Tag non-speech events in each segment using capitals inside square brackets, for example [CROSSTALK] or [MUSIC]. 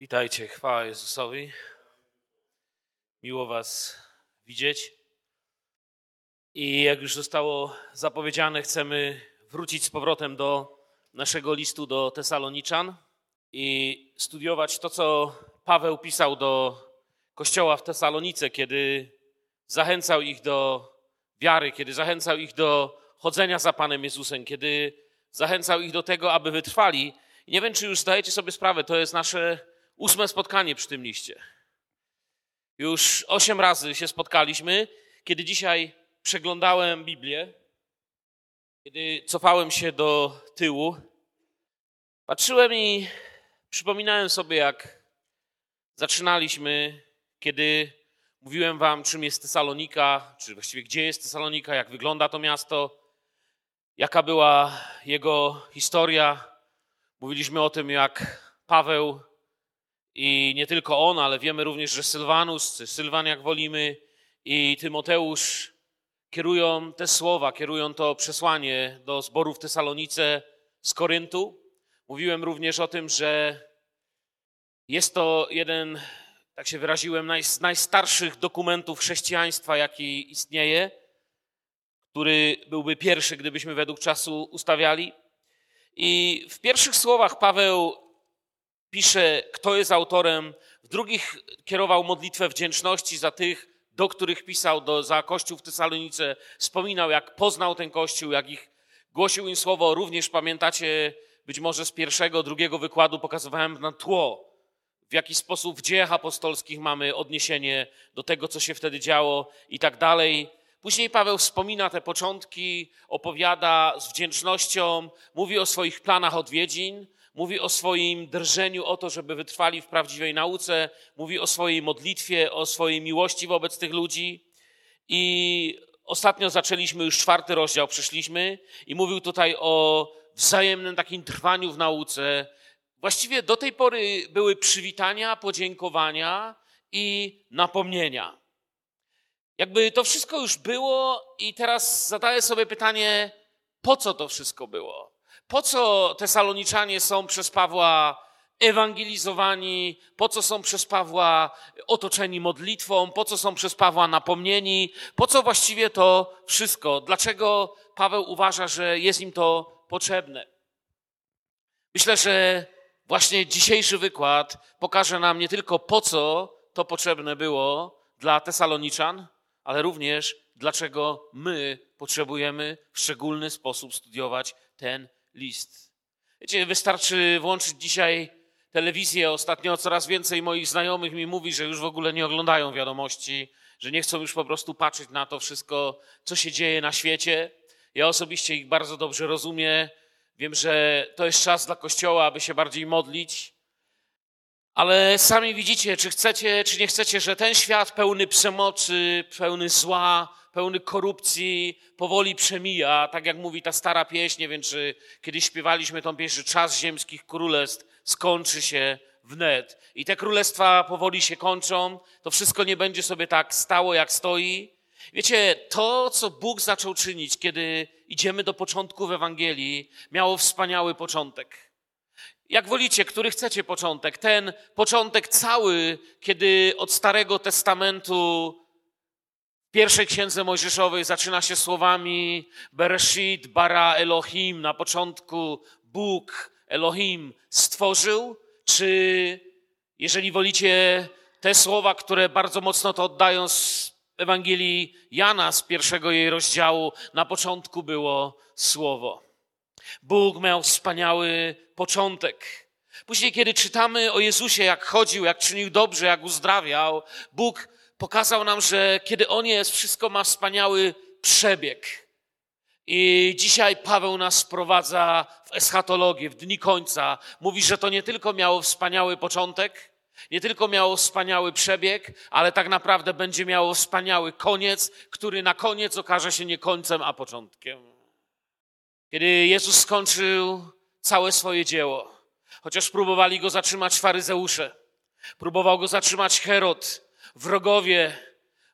Witajcie, chwała Jezusowi. Miło Was widzieć. I jak już zostało zapowiedziane, chcemy wrócić z powrotem do naszego listu do Tesaloniczan i studiować to, co Paweł pisał do kościoła w Tesalonice, kiedy zachęcał ich do wiary, kiedy zachęcał ich do chodzenia za Panem Jezusem, kiedy zachęcał ich do tego, aby wytrwali. I nie wiem, czy już zdajecie sobie sprawę, to jest nasze ósme spotkanie przy tym liście. Już osiem razy się spotkaliśmy. Kiedy dzisiaj przeglądałem Biblię, kiedy cofałem się do tyłu, patrzyłem i przypominałem sobie, jak zaczynaliśmy, kiedy mówiłem wam, czym jest Tesalonika, czy właściwie gdzie jest Tesalonika, jak wygląda to miasto, jaka była jego historia. Mówiliśmy o tym, jak Paweł i nie tylko on, ale wiemy również, że Sylwanus, Sylwan jak wolimy, i Tymoteusz kierują te słowa, kierują to przesłanie do zborów Tesalonice z Koryntu. Mówiłem również o tym, że jest to jeden, tak się wyraziłem, z najstarszych dokumentów chrześcijaństwa, jaki istnieje, który byłby pierwszy, gdybyśmy według czasu ustawiali. I w pierwszych słowach Paweł pisze, kto jest autorem. W drugich kierował modlitwę wdzięczności za tych, do których pisał, do, za Kościół w Tesalonice. Wspominał, jak poznał ten Kościół, jak ich głosił im słowo. Również pamiętacie, być może z pierwszego, drugiego wykładu pokazywałem na tło, w jaki sposób w dziejach apostolskich mamy odniesienie do tego, co się wtedy działo i tak dalej. Później Paweł wspomina te początki, opowiada z wdzięcznością, mówi o swoich planach odwiedzin, mówi o swoim drżeniu o to, żeby wytrwali w prawdziwej nauce, mówi o swojej modlitwie, o swojej miłości wobec tych ludzi. I ostatnio zaczęliśmy już czwarty rozdział, przyszliśmy i mówił tutaj o wzajemnym takim trwaniu w nauce. Właściwie do tej pory były przywitania, podziękowania i napomnienia. Jakby to wszystko już było i teraz zadaję sobie pytanie, po co to wszystko było? Po co Tesaloniczanie są przez Pawła ewangelizowani, po co są przez Pawła otoczeni modlitwą, po co są przez Pawła napomnieni, po co właściwie to wszystko? Dlaczego Paweł uważa, że jest im to potrzebne? Myślę, że właśnie dzisiejszy wykład pokaże nam nie tylko po co to potrzebne było dla Tesaloniczan, ale również dlaczego my potrzebujemy w szczególny sposób studiować ten list. Wiecie, wystarczy włączyć dzisiaj telewizję. Ostatnio coraz więcej moich znajomych mi mówi, że już w ogóle nie oglądają wiadomości, że nie chcą już po prostu patrzeć na to wszystko, co się dzieje na świecie. Ja osobiście ich bardzo dobrze rozumiem. Wiem, że to jest czas dla Kościoła, aby się bardziej modlić. Ale sami widzicie, czy chcecie, czy nie chcecie, że ten świat pełny przemocy, pełny zła, pełny korupcji, powoli przemija, tak jak mówi ta stara pieśń, nie wiem, czy kiedyś śpiewaliśmy tą pieśń, że czas ziemskich królestw skończy się wnet. I te królestwa powoli się kończą, to wszystko nie będzie sobie tak stało, jak stoi. Wiecie, to, co Bóg zaczął czynić, kiedy idziemy do początku w Ewangelii, miało wspaniały początek. Jak wolicie, który chcecie początek? Ten początek cały, kiedy od Starego Testamentu pierwszej księdze Mojżeszowej zaczyna się słowami Bereshit bara Elohim, na początku Bóg Elohim stworzył, czy jeżeli wolicie te słowa, które bardzo mocno to oddają z Ewangelii Jana, z pierwszego jej rozdziału, na początku było słowo. Bóg miał wspaniały początek. Później, kiedy czytamy o Jezusie, jak chodził, jak czynił dobrze, jak uzdrawiał, Bóg pokazał nam, że kiedy On jest, wszystko ma wspaniały przebieg. I dzisiaj Paweł nas wprowadza w eschatologię, w dni końca. Mówi, że to nie tylko miało wspaniały początek, nie tylko miało wspaniały przebieg, ale tak naprawdę będzie miało wspaniały koniec, który na koniec okaże się nie końcem, a początkiem. Kiedy Jezus skończył całe swoje dzieło, chociaż próbowali go zatrzymać faryzeusze, próbował go zatrzymać Herod, wrogowie,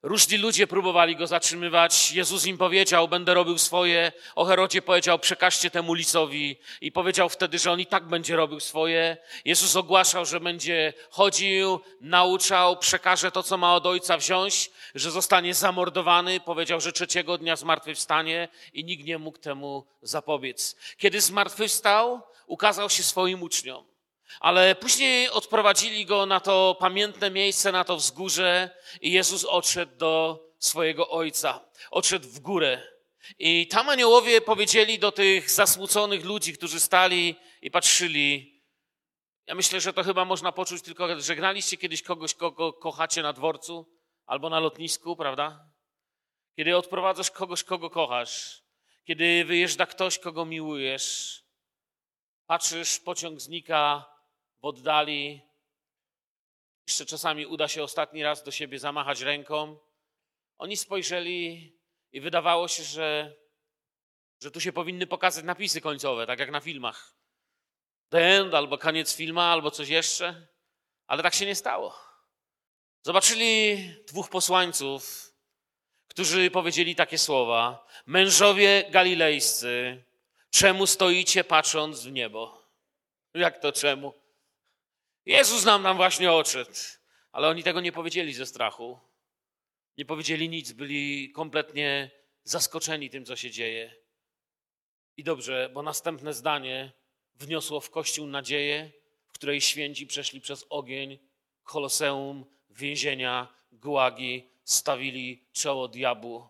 Różni ludzie próbowali go zatrzymywać. Jezus im powiedział, będę robił swoje. O Herodzie powiedział, przekażcie temu licowi. I powiedział wtedy, że on i tak będzie robił swoje. Jezus ogłaszał, że będzie chodził, nauczał, przekaże to, co ma od ojca wziąć, że zostanie zamordowany. Powiedział, że trzeciego dnia zmartwychwstanie i nikt nie mógł temu zapobiec. Kiedy zmartwychwstał, ukazał się swoim uczniom. Ale później odprowadzili go na to pamiętne miejsce, na to wzgórze i Jezus odszedł do swojego ojca. Odszedł w górę. I tam aniołowie powiedzieli do tych zasmuconych ludzi, którzy stali i patrzyli. Ja myślę, że to chyba można poczuć tylko, żegnaliście kiedyś kogoś, kogo kochacie na dworcu albo na lotnisku, prawda? Kiedy odprowadzasz kogoś, kogo kochasz, kiedy wyjeżdża ktoś, kogo miłujesz, patrzysz, pociąg znika, w oddali. Jeszcze czasami uda się ostatni raz do siebie zamachać ręką. Oni spojrzeli i wydawało się, że, że tu się powinny pokazać napisy końcowe, tak jak na filmach. The end, albo koniec filmu, albo coś jeszcze. Ale tak się nie stało. Zobaczyli dwóch posłańców, którzy powiedzieli takie słowa: Mężowie galilejscy, czemu stoicie patrząc w niebo? Jak to czemu? Jezus nam nam właśnie odszedł. Ale oni tego nie powiedzieli ze strachu. Nie powiedzieli nic, byli kompletnie zaskoczeni tym, co się dzieje. I dobrze, bo następne zdanie wniosło w Kościół nadzieję, w której święci przeszli przez ogień, koloseum, więzienia, gułagi, stawili czoło diabłu.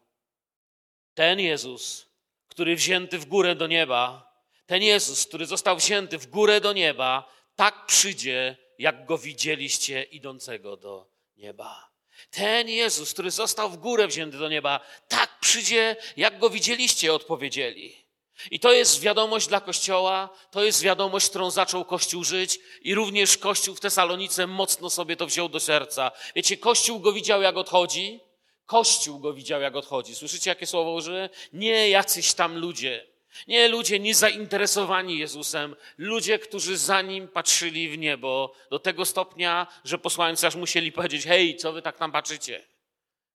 Ten Jezus, który wzięty w górę do nieba, ten Jezus, który został wzięty w górę do nieba, tak przyjdzie jak go widzieliście idącego do nieba. Ten Jezus, który został w górę wzięty do nieba, tak przyjdzie, jak go widzieliście, odpowiedzieli. I to jest wiadomość dla Kościoła, to jest wiadomość, którą zaczął Kościół żyć i również Kościół w Tesalonice mocno sobie to wziął do serca. Wiecie, Kościół go widział, jak odchodzi, Kościół go widział, jak odchodzi. Słyszycie, jakie słowo użyłem? Nie jacyś tam ludzie. Nie ludzie niezainteresowani Jezusem, ludzie, którzy za nim patrzyli w niebo, do tego stopnia, że posłańcy aż musieli powiedzieć: Hej, co wy tak tam patrzycie?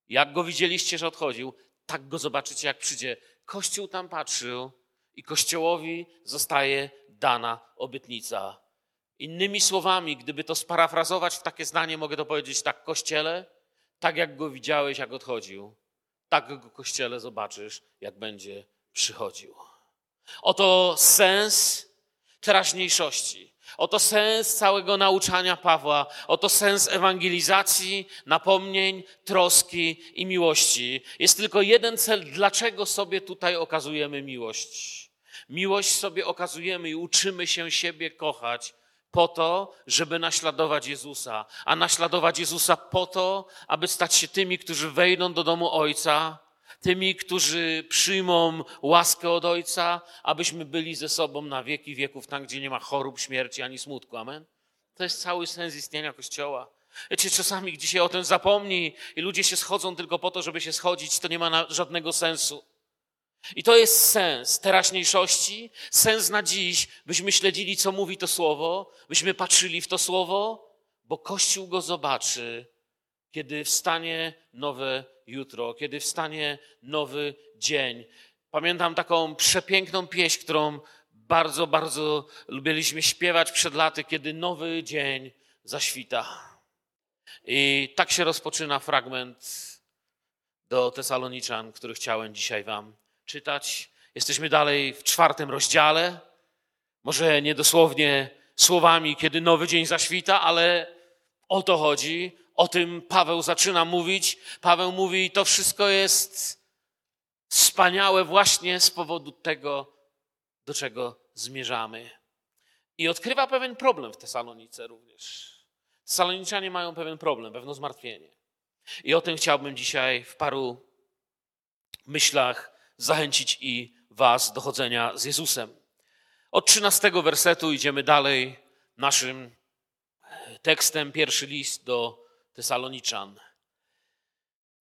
Jak go widzieliście, że odchodził, tak go zobaczycie, jak przyjdzie. Kościół tam patrzył i Kościołowi zostaje dana obietnica. Innymi słowami, gdyby to sparafrazować w takie zdanie, mogę to powiedzieć tak: Kościele, tak jak go widziałeś, jak odchodził, tak go Kościele zobaczysz, jak będzie przychodził. Oto sens teraźniejszości. Oto sens całego nauczania Pawła, oto sens ewangelizacji, napomnień, troski i miłości. Jest tylko jeden cel, dlaczego sobie tutaj okazujemy miłość. Miłość sobie okazujemy i uczymy się siebie kochać po to, żeby naśladować Jezusa, a naśladować Jezusa po to, aby stać się tymi, którzy wejdą do domu Ojca tymi, którzy przyjmą łaskę od Ojca, abyśmy byli ze sobą na wieki wieków, tam gdzie nie ma chorób, śmierci ani smutku. Amen? To jest cały sens istnienia Kościoła. Wiecie, czasami dzisiaj o tym zapomni i ludzie się schodzą tylko po to, żeby się schodzić, to nie ma żadnego sensu. I to jest sens teraźniejszości, sens na dziś, byśmy śledzili, co mówi to słowo, byśmy patrzyli w to słowo, bo Kościół go zobaczy, kiedy wstanie nowe jutro, kiedy wstanie nowy dzień. Pamiętam taką przepiękną pieśń, którą bardzo, bardzo lubiliśmy śpiewać przed laty, kiedy nowy dzień zaświta. I tak się rozpoczyna fragment do Tesaloniczan, który chciałem dzisiaj Wam czytać. Jesteśmy dalej w czwartym rozdziale. Może nie dosłownie słowami, kiedy nowy dzień zaświta, ale o to chodzi. O tym Paweł zaczyna mówić. Paweł mówi, to wszystko jest wspaniałe właśnie z powodu tego, do czego zmierzamy. I odkrywa pewien problem w Tesalonice również. Tesaloniczanie mają pewien problem, pewne zmartwienie. I o tym chciałbym dzisiaj w paru myślach zachęcić i Was do chodzenia z Jezusem. Od 13 wersetu idziemy dalej naszym tekstem, pierwszy list do Tesaloniczan.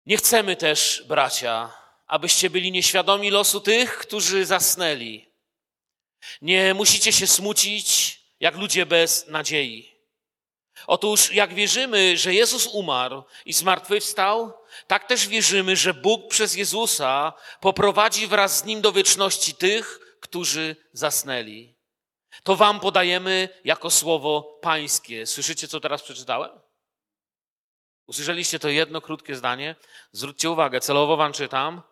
Nie chcemy też, bracia, abyście byli nieświadomi losu tych, którzy zasnęli. Nie musicie się smucić, jak ludzie bez nadziei. Otóż, jak wierzymy, że Jezus umarł i zmartwychwstał, tak też wierzymy, że Bóg przez Jezusa poprowadzi wraz z nim do wieczności tych, którzy zasnęli. To wam podajemy jako słowo pańskie. Słyszycie, co teraz przeczytałem? Usłyszeliście to jedno krótkie zdanie? Zwróćcie uwagę, celowo wam czytam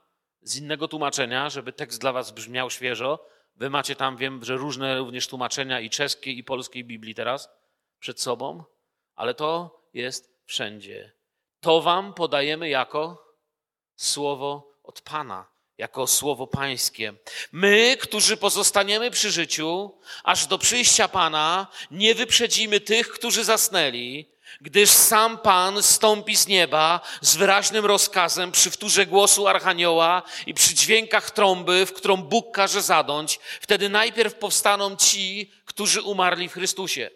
z innego tłumaczenia, żeby tekst dla was brzmiał świeżo. Wy macie tam, wiem, że różne również tłumaczenia i czeskiej, i polskiej Biblii teraz przed sobą, ale to jest wszędzie. To wam podajemy jako słowo od Pana, jako słowo Pańskie. My, którzy pozostaniemy przy życiu, aż do przyjścia Pana, nie wyprzedzimy tych, którzy zasnęli, gdyż sam Pan stąpi z nieba z wyraźnym rozkazem przy wtórze głosu Archanioła i przy dźwiękach trąby, w którą Bóg każe zadąć. Wtedy najpierw powstaną ci, którzy umarli w Chrystusie.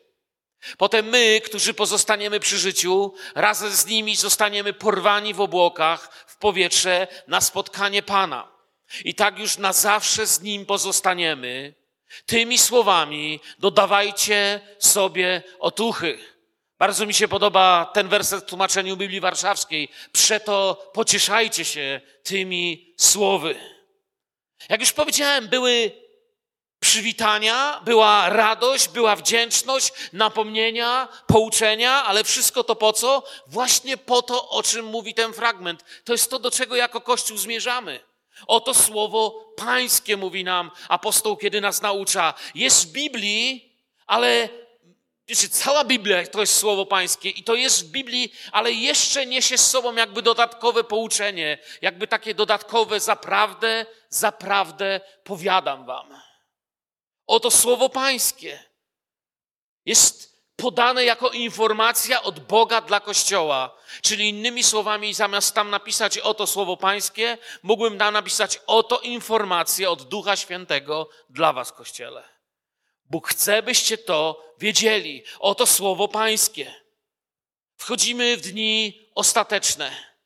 Potem my, którzy pozostaniemy przy życiu, razem z nimi zostaniemy porwani w obłokach, w powietrze, na spotkanie Pana. I tak już na zawsze z nim pozostaniemy. Tymi słowami dodawajcie sobie otuchy. Bardzo mi się podoba ten werset w tłumaczeniu Biblii Warszawskiej. Przeto pocieszajcie się tymi słowy. Jak już powiedziałem, były przywitania, była radość, była wdzięczność, napomnienia, pouczenia, ale wszystko to po co? Właśnie po to, o czym mówi ten fragment. To jest to, do czego jako Kościół zmierzamy. Oto słowo pańskie mówi nam apostoł, kiedy nas naucza. Jest w Biblii, ale Wiecie, cała Biblia to jest słowo pańskie i to jest w Biblii, ale jeszcze niesie z sobą jakby dodatkowe pouczenie, jakby takie dodatkowe zaprawdę, zaprawdę powiadam wam. Oto słowo pańskie jest podane jako informacja od Boga dla Kościoła. Czyli innymi słowami, zamiast tam napisać oto słowo pańskie, mógłbym tam napisać oto informację od Ducha Świętego dla was, Kościele. Bóg chce, byście to wiedzieli. Oto słowo pańskie. Wchodzimy w dni ostateczne.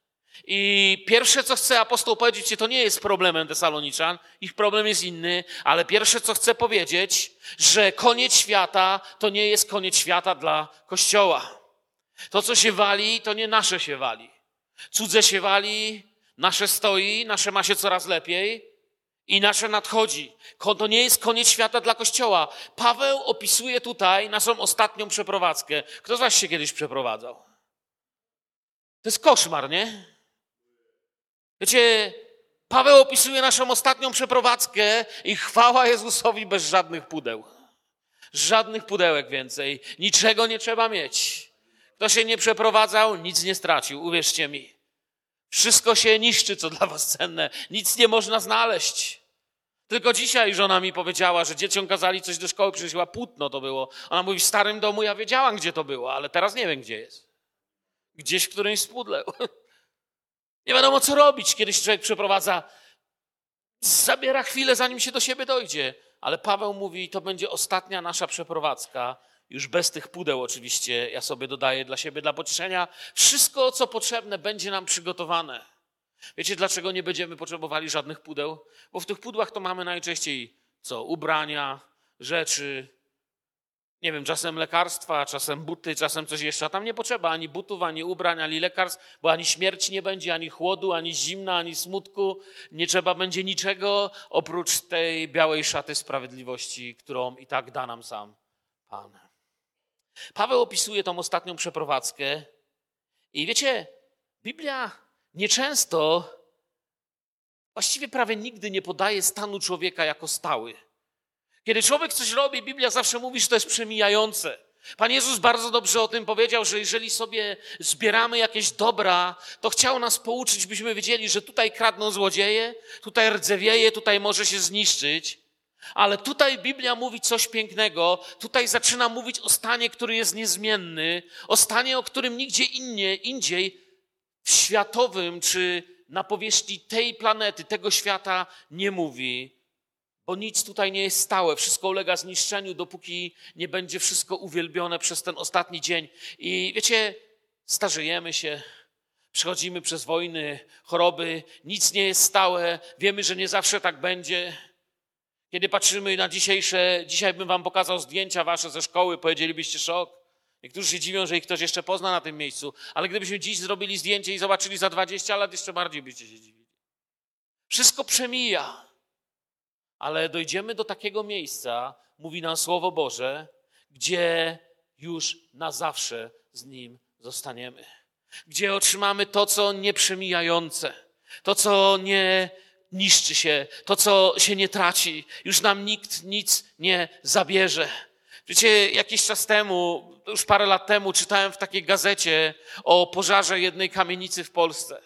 I pierwsze, co chce apostoł powiedzieć, to nie jest problemem Tesaloniczan, ich problem jest inny, ale pierwsze, co chce powiedzieć, że koniec świata to nie jest koniec świata dla Kościoła. To, co się wali, to nie nasze się wali. Cudze się wali, nasze stoi, nasze ma się coraz lepiej i nasze nadchodzi. To nie jest koniec świata dla Kościoła. Paweł opisuje tutaj naszą ostatnią przeprowadzkę. Kto z Was się kiedyś przeprowadzał? To jest koszmar, nie? Wiecie, Paweł opisuje naszą ostatnią przeprowadzkę i chwała Jezusowi bez żadnych pudeł. Żadnych pudełek więcej. Niczego nie trzeba mieć. Kto się nie przeprowadzał, nic nie stracił, uwierzcie mi. Wszystko się niszczy, co dla was cenne. Nic nie można znaleźć. Tylko dzisiaj żona mi powiedziała, że dzieciom kazali coś do szkoły, przyniosła płótno to było. Ona mówi, w starym domu ja wiedziałam, gdzie to było, ale teraz nie wiem, gdzie jest. Gdzieś w którymś z pudleł. [LAUGHS] Nie wiadomo, co robić, kiedy się człowiek przeprowadza. Zabiera chwilę, zanim się do siebie dojdzie. Ale Paweł mówi, to będzie ostatnia nasza przeprowadzka. Już bez tych pudeł oczywiście, ja sobie dodaję dla siebie, dla pocieszenia. Wszystko, co potrzebne, będzie nam przygotowane. Wiecie, dlaczego nie będziemy potrzebowali żadnych pudeł? Bo w tych pudłach to mamy najczęściej co? Ubrania, rzeczy, nie wiem, czasem lekarstwa, czasem buty, czasem coś jeszcze. A tam nie potrzeba ani butów, ani ubrań, ani lekarstw, bo ani śmierci nie będzie, ani chłodu, ani zimna, ani smutku. Nie trzeba będzie niczego oprócz tej białej szaty sprawiedliwości, którą i tak da nam sam Pan. Paweł opisuje tą ostatnią przeprowadzkę i wiecie, Biblia nieczęsto, właściwie prawie nigdy nie podaje stanu człowieka jako stały. Kiedy człowiek coś robi, Biblia zawsze mówi, że to jest przemijające. Pan Jezus bardzo dobrze o tym powiedział, że jeżeli sobie zbieramy jakieś dobra, to chciał nas pouczyć, byśmy wiedzieli, że tutaj kradną złodzieje, tutaj rdzewieje, tutaj może się zniszczyć. Ale tutaj Biblia mówi coś pięknego. Tutaj zaczyna mówić o stanie, który jest niezmienny, o stanie, o którym nigdzie innie, indziej w światowym czy na powierzchni tej planety, tego świata nie mówi bo nic tutaj nie jest stałe, wszystko ulega zniszczeniu, dopóki nie będzie wszystko uwielbione przez ten ostatni dzień. I wiecie, starzejemy się, przechodzimy przez wojny, choroby, nic nie jest stałe, wiemy, że nie zawsze tak będzie. Kiedy patrzymy na dzisiejsze, dzisiaj bym wam pokazał zdjęcia wasze ze szkoły, powiedzielibyście szok. Niektórzy się dziwią, że ich ktoś jeszcze pozna na tym miejscu, ale gdybyśmy dziś zrobili zdjęcie i zobaczyli za 20 lat, jeszcze bardziej byście się dziwili. Wszystko przemija, ale dojdziemy do takiego miejsca, mówi nam Słowo Boże, gdzie już na zawsze z Nim zostaniemy. Gdzie otrzymamy to, co nieprzemijające, to, co nie niszczy się, to, co się nie traci. Już nam nikt nic nie zabierze. Wiecie, jakiś czas temu, już parę lat temu, czytałem w takiej gazecie o pożarze jednej kamienicy w Polsce.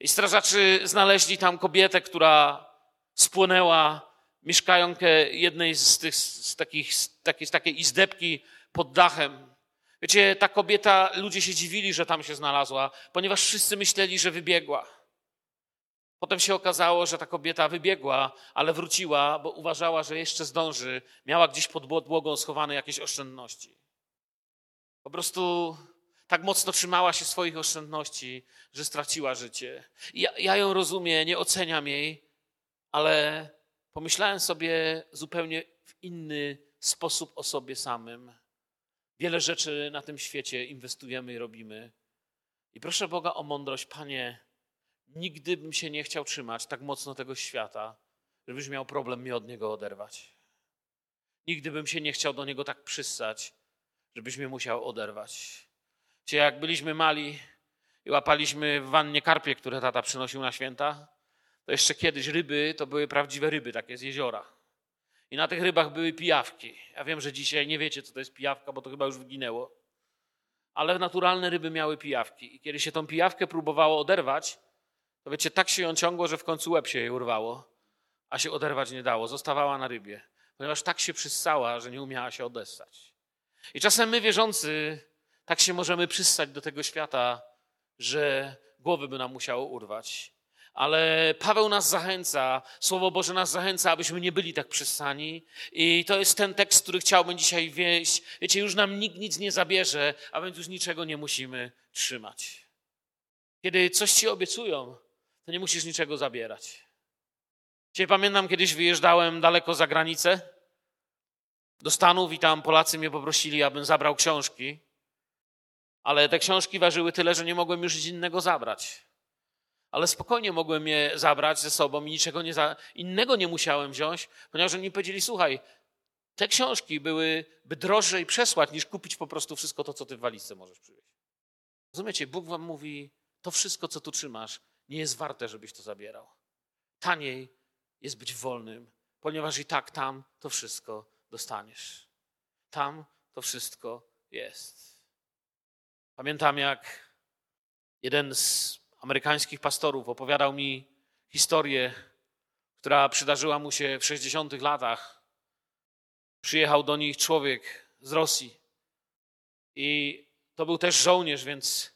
I strażacy znaleźli tam kobietę, która spłonęła, mieszkająkę jednej z, tych, z, takich, z, takiej, z takiej izdebki pod dachem. Wiecie, ta kobieta, ludzie się dziwili, że tam się znalazła, ponieważ wszyscy myśleli, że wybiegła. Potem się okazało, że ta kobieta wybiegła, ale wróciła, bo uważała, że jeszcze zdąży. Miała gdzieś pod podłogą schowane jakieś oszczędności. Po prostu tak mocno trzymała się swoich oszczędności, że straciła życie. Ja, ja ją rozumiem, nie oceniam jej, ale pomyślałem sobie zupełnie w inny sposób o sobie samym. Wiele rzeczy na tym świecie inwestujemy i robimy. I proszę Boga o mądrość, Panie, nigdy bym się nie chciał trzymać tak mocno tego świata, żebyś miał problem mnie od niego oderwać. Nigdy bym się nie chciał do niego tak przyssać, żebyś mnie musiał oderwać. Czy jak byliśmy mali i łapaliśmy w wannie karpie, które tata przynosił na święta, to jeszcze kiedyś ryby to były prawdziwe ryby, takie z jeziora. I na tych rybach były pijawki. Ja wiem, że dzisiaj nie wiecie, co to jest pijawka, bo to chyba już wyginęło. Ale naturalne ryby miały pijawki. I kiedy się tą pijawkę próbowało oderwać, to wiecie, tak się ją ciągło, że w końcu łeb się jej urwało, a się oderwać nie dało. Zostawała na rybie, ponieważ tak się przyssała, że nie umiała się odessać. I czasem my, wierzący, tak się możemy przystać do tego świata, że głowy by nam musiało urwać. Ale Paweł nas zachęca, Słowo Boże nas zachęca, abyśmy nie byli tak przystani. I to jest ten tekst, który chciałbym dzisiaj wieść. Wiecie, już nam nikt nic nie zabierze, a więc już niczego nie musimy trzymać. Kiedy coś ci obiecują, to nie musisz niczego zabierać. Dzisiaj pamiętam, kiedyś wyjeżdżałem daleko za granicę do Stanów i tam Polacy mnie poprosili, abym zabrał książki, ale te książki ważyły tyle, że nie mogłem już nic innego zabrać. Ale spokojnie mogłem je zabrać ze sobą i niczego nie za... innego nie musiałem wziąć, ponieważ oni powiedzieli, słuchaj, te książki byłyby drożej przesłać, niż kupić po prostu wszystko to, co ty w walizce możesz przywieźć. Rozumiecie? Bóg wam mówi, to wszystko, co tu trzymasz, nie jest warte, żebyś to zabierał. Taniej jest być wolnym, ponieważ i tak tam to wszystko dostaniesz. Tam to wszystko jest. Pamiętam, jak jeden z amerykańskich pastorów opowiadał mi historię, która przydarzyła mu się w 60 latach. Przyjechał do nich człowiek z Rosji i to był też żołnierz, więc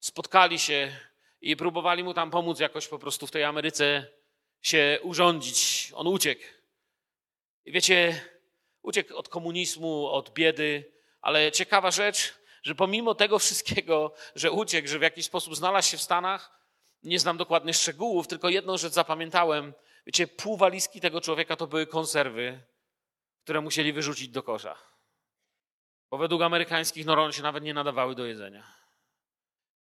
spotkali się i próbowali mu tam pomóc jakoś po prostu w tej Ameryce się urządzić. On uciekł. I wiecie, uciekł od komunizmu, od biedy, ale ciekawa rzecz, że pomimo tego wszystkiego, że uciekł, że w jakiś sposób znalazł się w Stanach, nie znam dokładnych szczegółów, tylko jedną rzecz zapamiętałem. Wiecie, pół walizki tego człowieka to były konserwy, które musieli wyrzucić do kosza. Bo według amerykańskich norm się nawet nie nadawały do jedzenia.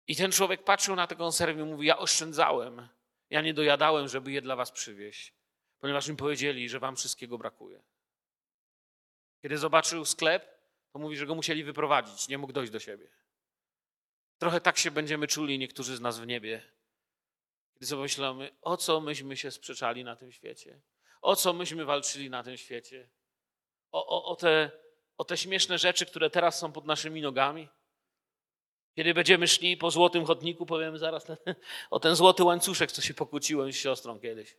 I ten człowiek patrzył na tę konserwę i mówi: Ja oszczędzałem, ja nie dojadałem, żeby je dla was przywieźć, ponieważ mi powiedzieli, że wam wszystkiego brakuje. Kiedy zobaczył sklep, to mówi, że go musieli wyprowadzić, nie mógł dojść do siebie. Trochę tak się będziemy czuli niektórzy z nas w niebie, kiedy sobie myślimy, o co myśmy się sprzeczali na tym świecie, o co myśmy walczyli na tym świecie, o, o, o, te, o te śmieszne rzeczy, które teraz są pod naszymi nogami. Kiedy będziemy szli po złotym chodniku, powiemy zaraz ten, [LAUGHS] o ten złoty łańcuszek, co się pokłóciłem z siostrą kiedyś.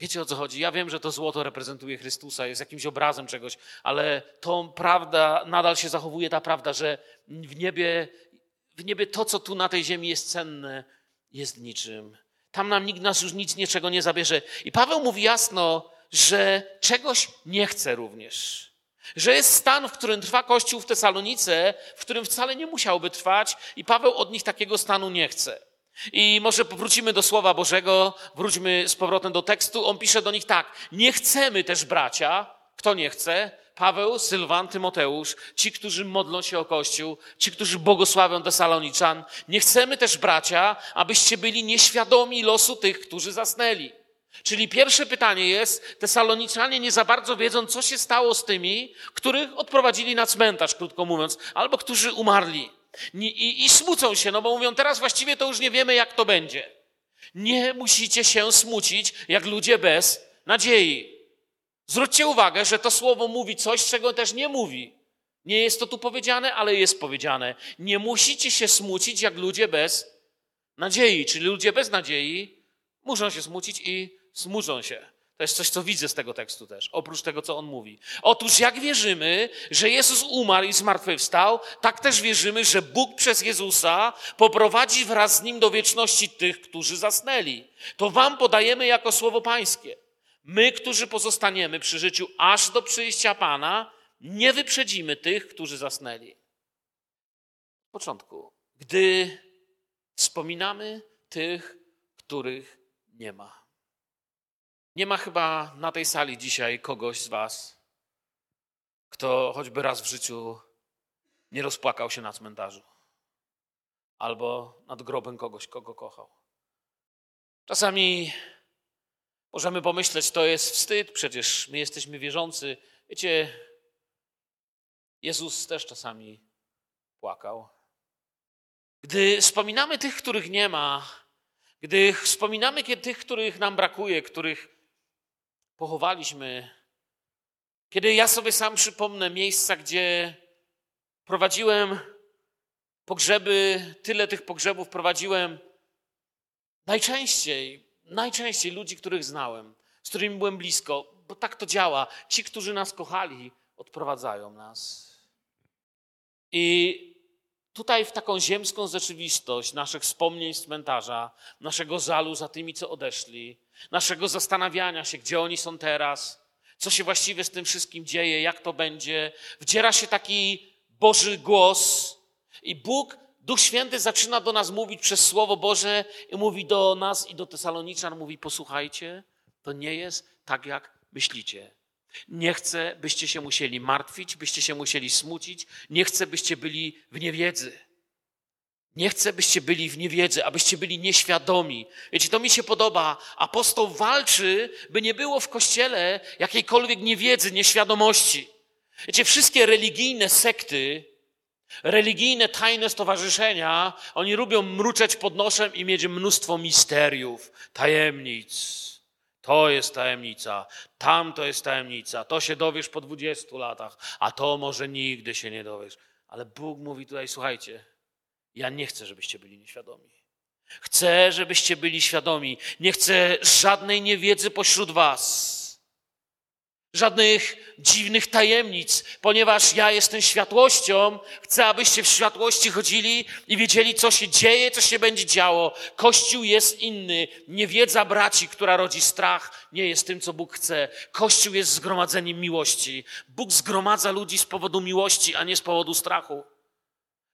Wiecie o co chodzi? Ja wiem, że to złoto reprezentuje Chrystusa, jest jakimś obrazem czegoś, ale to prawda, nadal się zachowuje ta prawda, że w niebie, w niebie to, co tu na tej ziemi jest cenne, jest niczym. Tam nam nikt nas już nic niczego nie zabierze. I Paweł mówi jasno, że czegoś nie chce również. Że jest stan, w którym trwa Kościół w Tesalonice, w którym wcale nie musiałby trwać, i Paweł od nich takiego stanu nie chce. I może powrócimy do Słowa Bożego, wróćmy z powrotem do tekstu. On pisze do nich tak: Nie chcemy też, bracia, kto nie chce, Paweł, Sylwan, Tymoteusz, ci, którzy modlą się o Kościół, ci, którzy błogosławią Tesaloniczan. Nie chcemy też, bracia, abyście byli nieświadomi losu tych, którzy zasnęli. Czyli pierwsze pytanie jest, Tesaloniczanie nie za bardzo wiedzą, co się stało z tymi, których odprowadzili na cmentarz, krótko mówiąc, albo którzy umarli. I, i, I smucą się, no bo mówią, teraz właściwie to już nie wiemy, jak to będzie. Nie musicie się smucić, jak ludzie bez nadziei. Zwróćcie uwagę, że to słowo mówi coś, czego też nie mówi. Nie jest to tu powiedziane, ale jest powiedziane. Nie musicie się smucić, jak ludzie bez nadziei. Czyli ludzie bez nadziei muszą się smucić i smuczą się. To jest coś, co widzę z tego tekstu też, oprócz tego, co on mówi. Otóż jak wierzymy, że Jezus umarł i zmartwychwstał, tak też wierzymy, że Bóg przez Jezusa poprowadzi wraz z Nim do wieczności tych, którzy zasnęli. To wam podajemy jako słowo pańskie. My, którzy pozostaniemy przy życiu aż do przyjścia Pana, nie wyprzedzimy tych, którzy zasnęli. W początku, gdy wspominamy tych, których nie ma. Nie ma chyba na tej sali dzisiaj kogoś z Was, kto choćby raz w życiu nie rozpłakał się na cmentarzu albo nad grobem kogoś, kogo kochał. Czasami możemy pomyśleć, to jest wstyd, przecież my jesteśmy wierzący. Wiecie, Jezus też czasami płakał. Gdy wspominamy tych, których nie ma, gdy wspominamy tych, których nam brakuje, których pochowaliśmy. Kiedy ja sobie sam przypomnę miejsca, gdzie prowadziłem pogrzeby, tyle tych pogrzebów prowadziłem, najczęściej, najczęściej ludzi, których znałem, z którymi byłem blisko, bo tak to działa. Ci, którzy nas kochali, odprowadzają nas. I tutaj w taką ziemską rzeczywistość naszych wspomnień z cmentarza, naszego żalu za tymi, co odeszli, naszego zastanawiania się, gdzie oni są teraz, co się właściwie z tym wszystkim dzieje, jak to będzie, wdziera się taki Boży głos i Bóg, Duch Święty zaczyna do nas mówić przez Słowo Boże i mówi do nas i do Tesaloniczan, mówi posłuchajcie, to nie jest tak, jak myślicie. Nie chcę, byście się musieli martwić, byście się musieli smucić. Nie chcę, byście byli w niewiedzy. Nie chcę, byście byli w niewiedzy, abyście byli nieświadomi. Wiecie, to mi się podoba. Apostoł walczy, by nie było w kościele jakiejkolwiek niewiedzy, nieświadomości. Wiecie, wszystkie religijne sekty, religijne tajne stowarzyszenia, oni lubią mruczeć pod nosem i mieć mnóstwo misteriów, tajemnic. To jest tajemnica, tam to jest tajemnica, to się dowiesz po 20 latach, a to może nigdy się nie dowiesz. Ale Bóg mówi tutaj, słuchajcie, ja nie chcę, żebyście byli nieświadomi. Chcę, żebyście byli świadomi. Nie chcę żadnej niewiedzy pośród was żadnych dziwnych tajemnic, ponieważ ja jestem światłością. Chcę, abyście w światłości chodzili i wiedzieli, co się dzieje, co się będzie działo. Kościół jest inny. Niewiedza braci, która rodzi strach, nie jest tym, co Bóg chce. Kościół jest zgromadzeniem miłości. Bóg zgromadza ludzi z powodu miłości, a nie z powodu strachu.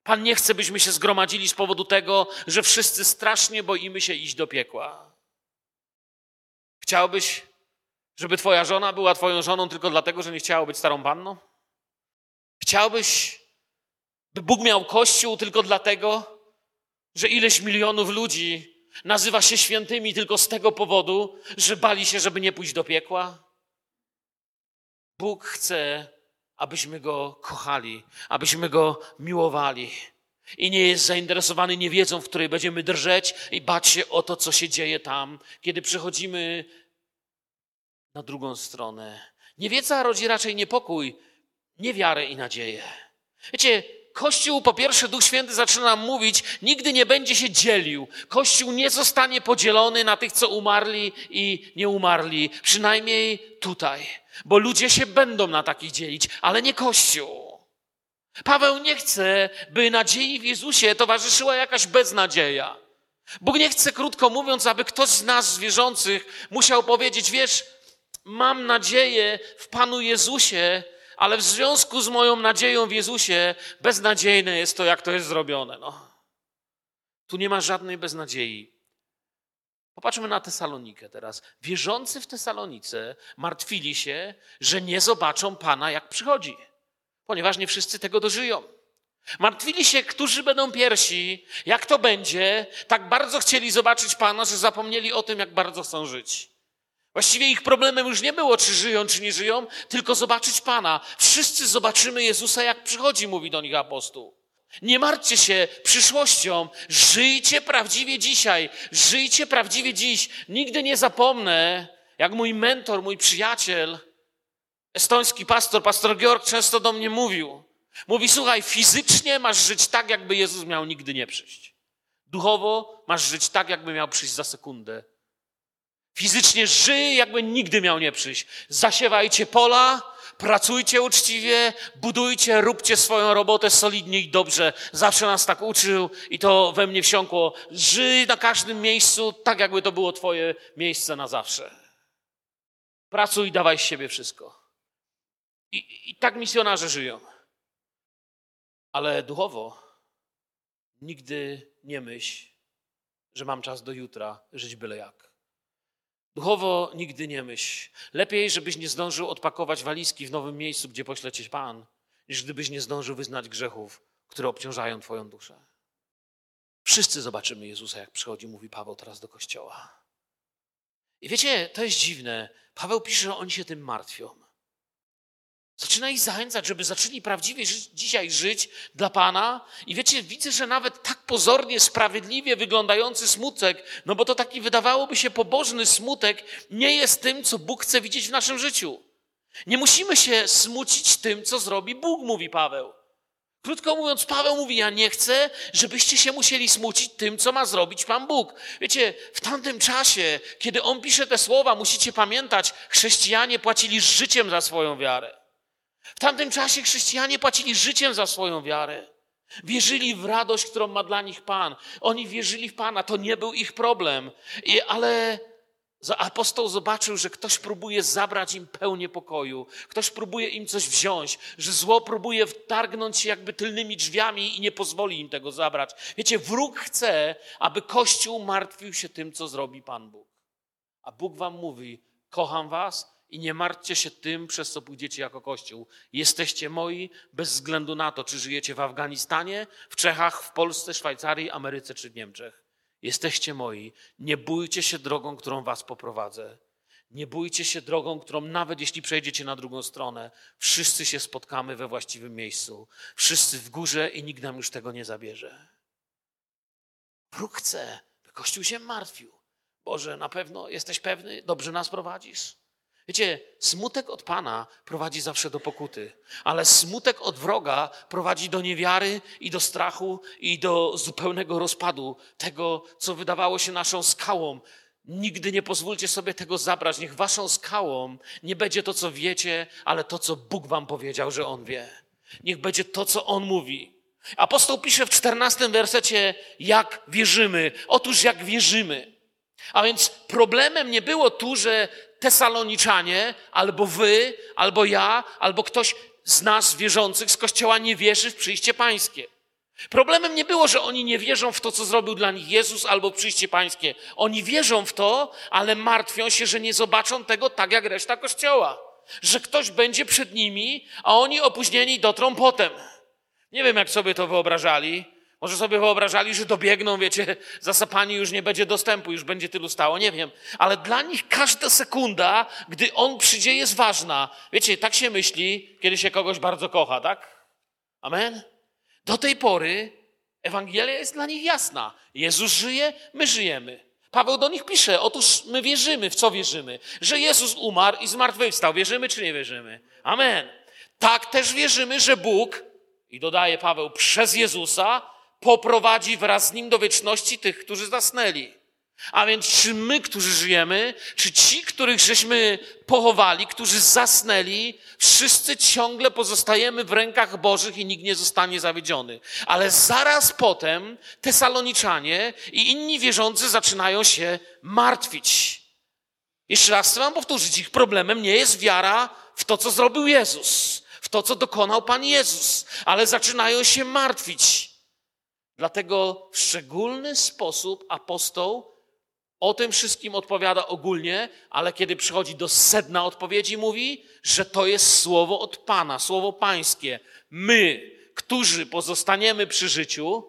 Pan nie chce, byśmy się zgromadzili z powodu tego, że wszyscy strasznie boimy się iść do piekła. Chciałbyś żeby twoja żona była twoją żoną tylko dlatego, że nie chciała być starą panną? Chciałbyś, by Bóg miał kościół tylko dlatego, że ileś milionów ludzi nazywa się świętymi tylko z tego powodu, że bali się, żeby nie pójść do piekła? Bóg chce, abyśmy Go kochali, abyśmy Go miłowali. I nie jest zainteresowany niewiedzą, w której będziemy drżeć i bać się o to, co się dzieje tam, kiedy przychodzimy na drugą stronę. Niewiedza rodzi raczej niepokój, niewiarę i nadzieję. Wiecie, Kościół, po pierwsze, Duch Święty zaczyna nam mówić, nigdy nie będzie się dzielił. Kościół nie zostanie podzielony na tych, co umarli i nie umarli. Przynajmniej tutaj. Bo ludzie się będą na takich dzielić, ale nie Kościół. Paweł nie chce, by nadziei w Jezusie towarzyszyła jakaś beznadzieja. Bóg nie chce, krótko mówiąc, aby ktoś z nas, wierzących, musiał powiedzieć, wiesz, mam nadzieję w Panu Jezusie, ale w związku z moją nadzieją w Jezusie beznadziejne jest to, jak to jest zrobione. No. Tu nie ma żadnej beznadziei. Popatrzmy na Tesalonikę teraz. Wierzący w Tesalonice martwili się, że nie zobaczą Pana, jak przychodzi, ponieważ nie wszyscy tego dożyją. Martwili się, którzy będą pierwsi, jak to będzie. Tak bardzo chcieli zobaczyć Pana, że zapomnieli o tym, jak bardzo chcą żyć. Właściwie ich problemem już nie było, czy żyją, czy nie żyją, tylko zobaczyć Pana. Wszyscy zobaczymy Jezusa, jak przychodzi, mówi do nich apostoł. Nie martwcie się przyszłością, żyjcie prawdziwie dzisiaj, żyjcie prawdziwie dziś. Nigdy nie zapomnę, jak mój mentor, mój przyjaciel, estoński pastor, pastor Georg często do mnie mówił. Mówi, słuchaj, fizycznie masz żyć tak, jakby Jezus miał nigdy nie przyjść. Duchowo masz żyć tak, jakby miał przyjść za sekundę. Fizycznie żyj, jakby nigdy miał nie przyjść. Zasiewajcie pola, pracujcie uczciwie, budujcie, róbcie swoją robotę solidnie i dobrze. Zawsze nas tak uczył i to we mnie wsiąkło. Żyj na każdym miejscu, tak jakby to było twoje miejsce na zawsze. Pracuj dawaj z siebie wszystko. I, I tak misjonarze żyją. Ale duchowo nigdy nie myśl, że mam czas do jutra żyć byle jak. Duchowo nigdy nie myśl. Lepiej, żebyś nie zdążył odpakować walizki w nowym miejscu, gdzie pośle cię Pan, niż gdybyś nie zdążył wyznać grzechów, które obciążają Twoją duszę. Wszyscy zobaczymy Jezusa, jak przychodzi, mówi Paweł teraz do kościoła. I wiecie, to jest dziwne. Paweł pisze, że oni się tym martwią. Zaczyna ich zachęcać, żeby zaczęli prawdziwie ży dzisiaj żyć dla Pana. I wiecie, widzę, że nawet tak pozornie, sprawiedliwie wyglądający smutek, no bo to taki wydawałoby się pobożny smutek, nie jest tym, co Bóg chce widzieć w naszym życiu. Nie musimy się smucić tym, co zrobi Bóg, mówi Paweł. Krótko mówiąc, Paweł mówi: Ja nie chcę, żebyście się musieli smucić tym, co ma zrobić Pan Bóg. Wiecie, w tamtym czasie, kiedy on pisze te słowa, musicie pamiętać, chrześcijanie płacili życiem za swoją wiarę. W tamtym czasie chrześcijanie płacili życiem za swoją wiarę. Wierzyli w radość, którą ma dla nich Pan. Oni wierzyli w Pana, to nie był ich problem. I, ale apostoł zobaczył, że ktoś próbuje zabrać im pełnię pokoju, ktoś próbuje im coś wziąć, że zło próbuje wtargnąć się jakby tylnymi drzwiami i nie pozwoli im tego zabrać. Wiecie, wróg chce, aby Kościół martwił się tym, co zrobi Pan Bóg. A Bóg wam mówi: Kocham was, i nie martwcie się tym, przez co pójdziecie jako Kościół. Jesteście moi bez względu na to, czy żyjecie w Afganistanie, w Czechach, w Polsce, Szwajcarii, Ameryce czy w Niemczech. Jesteście moi. Nie bójcie się drogą, którą was poprowadzę. Nie bójcie się drogą, którą nawet jeśli przejdziecie na drugą stronę, wszyscy się spotkamy we właściwym miejscu. Wszyscy w górze i nikt nam już tego nie zabierze. Wróg chce, by Kościół się martwił. Boże, na pewno jesteś pewny? Dobrze nas prowadzisz? Wiecie, smutek od Pana prowadzi zawsze do pokuty, ale smutek od wroga prowadzi do niewiary i do strachu i do zupełnego rozpadu tego, co wydawało się naszą skałą. Nigdy nie pozwólcie sobie tego zabrać. Niech waszą skałą nie będzie to, co wiecie, ale to, co Bóg wam powiedział, że On wie. Niech będzie to, co On mówi. Apostoł pisze w czternastym wersecie, jak wierzymy. Otóż jak wierzymy. A więc problemem nie było tu, że Tesaloniczanie, albo wy, albo ja, albo ktoś z nas wierzących z kościoła nie wierzy w przyjście pańskie. Problemem nie było, że oni nie wierzą w to, co zrobił dla nich Jezus albo przyjście pańskie. Oni wierzą w to, ale martwią się, że nie zobaczą tego tak jak reszta kościoła. Że ktoś będzie przed nimi, a oni opóźnieni dotrą potem. Nie wiem, jak sobie to wyobrażali, może sobie wyobrażali, że dobiegną, wiecie, zasapani już nie będzie dostępu, już będzie tylu stało, nie wiem. Ale dla nich każda sekunda, gdy on przyjdzie, jest ważna. Wiecie, tak się myśli, kiedy się kogoś bardzo kocha, tak? Amen? Do tej pory Ewangelia jest dla nich jasna. Jezus żyje, my żyjemy. Paweł do nich pisze, otóż my wierzymy, w co wierzymy? Że Jezus umarł i zmartwychwstał. Wierzymy czy nie wierzymy? Amen. Tak też wierzymy, że Bóg, i dodaje Paweł, przez Jezusa poprowadzi wraz z nim do wieczności tych, którzy zasnęli. A więc czy my, którzy żyjemy, czy ci, których żeśmy pochowali, którzy zasnęli, wszyscy ciągle pozostajemy w rękach Bożych i nikt nie zostanie zawiedziony. Ale zaraz potem Tesaloniczanie i inni wierzący zaczynają się martwić. Jeszcze raz chcę wam powtórzyć, ich problemem nie jest wiara w to, co zrobił Jezus, w to, co dokonał Pan Jezus, ale zaczynają się martwić. Dlatego w szczególny sposób apostoł O tym wszystkim odpowiada ogólnie, ale kiedy przychodzi do sedna odpowiedzi, mówi, że to jest słowo od Pana, słowo pańskie. My, którzy pozostaniemy przy życiu,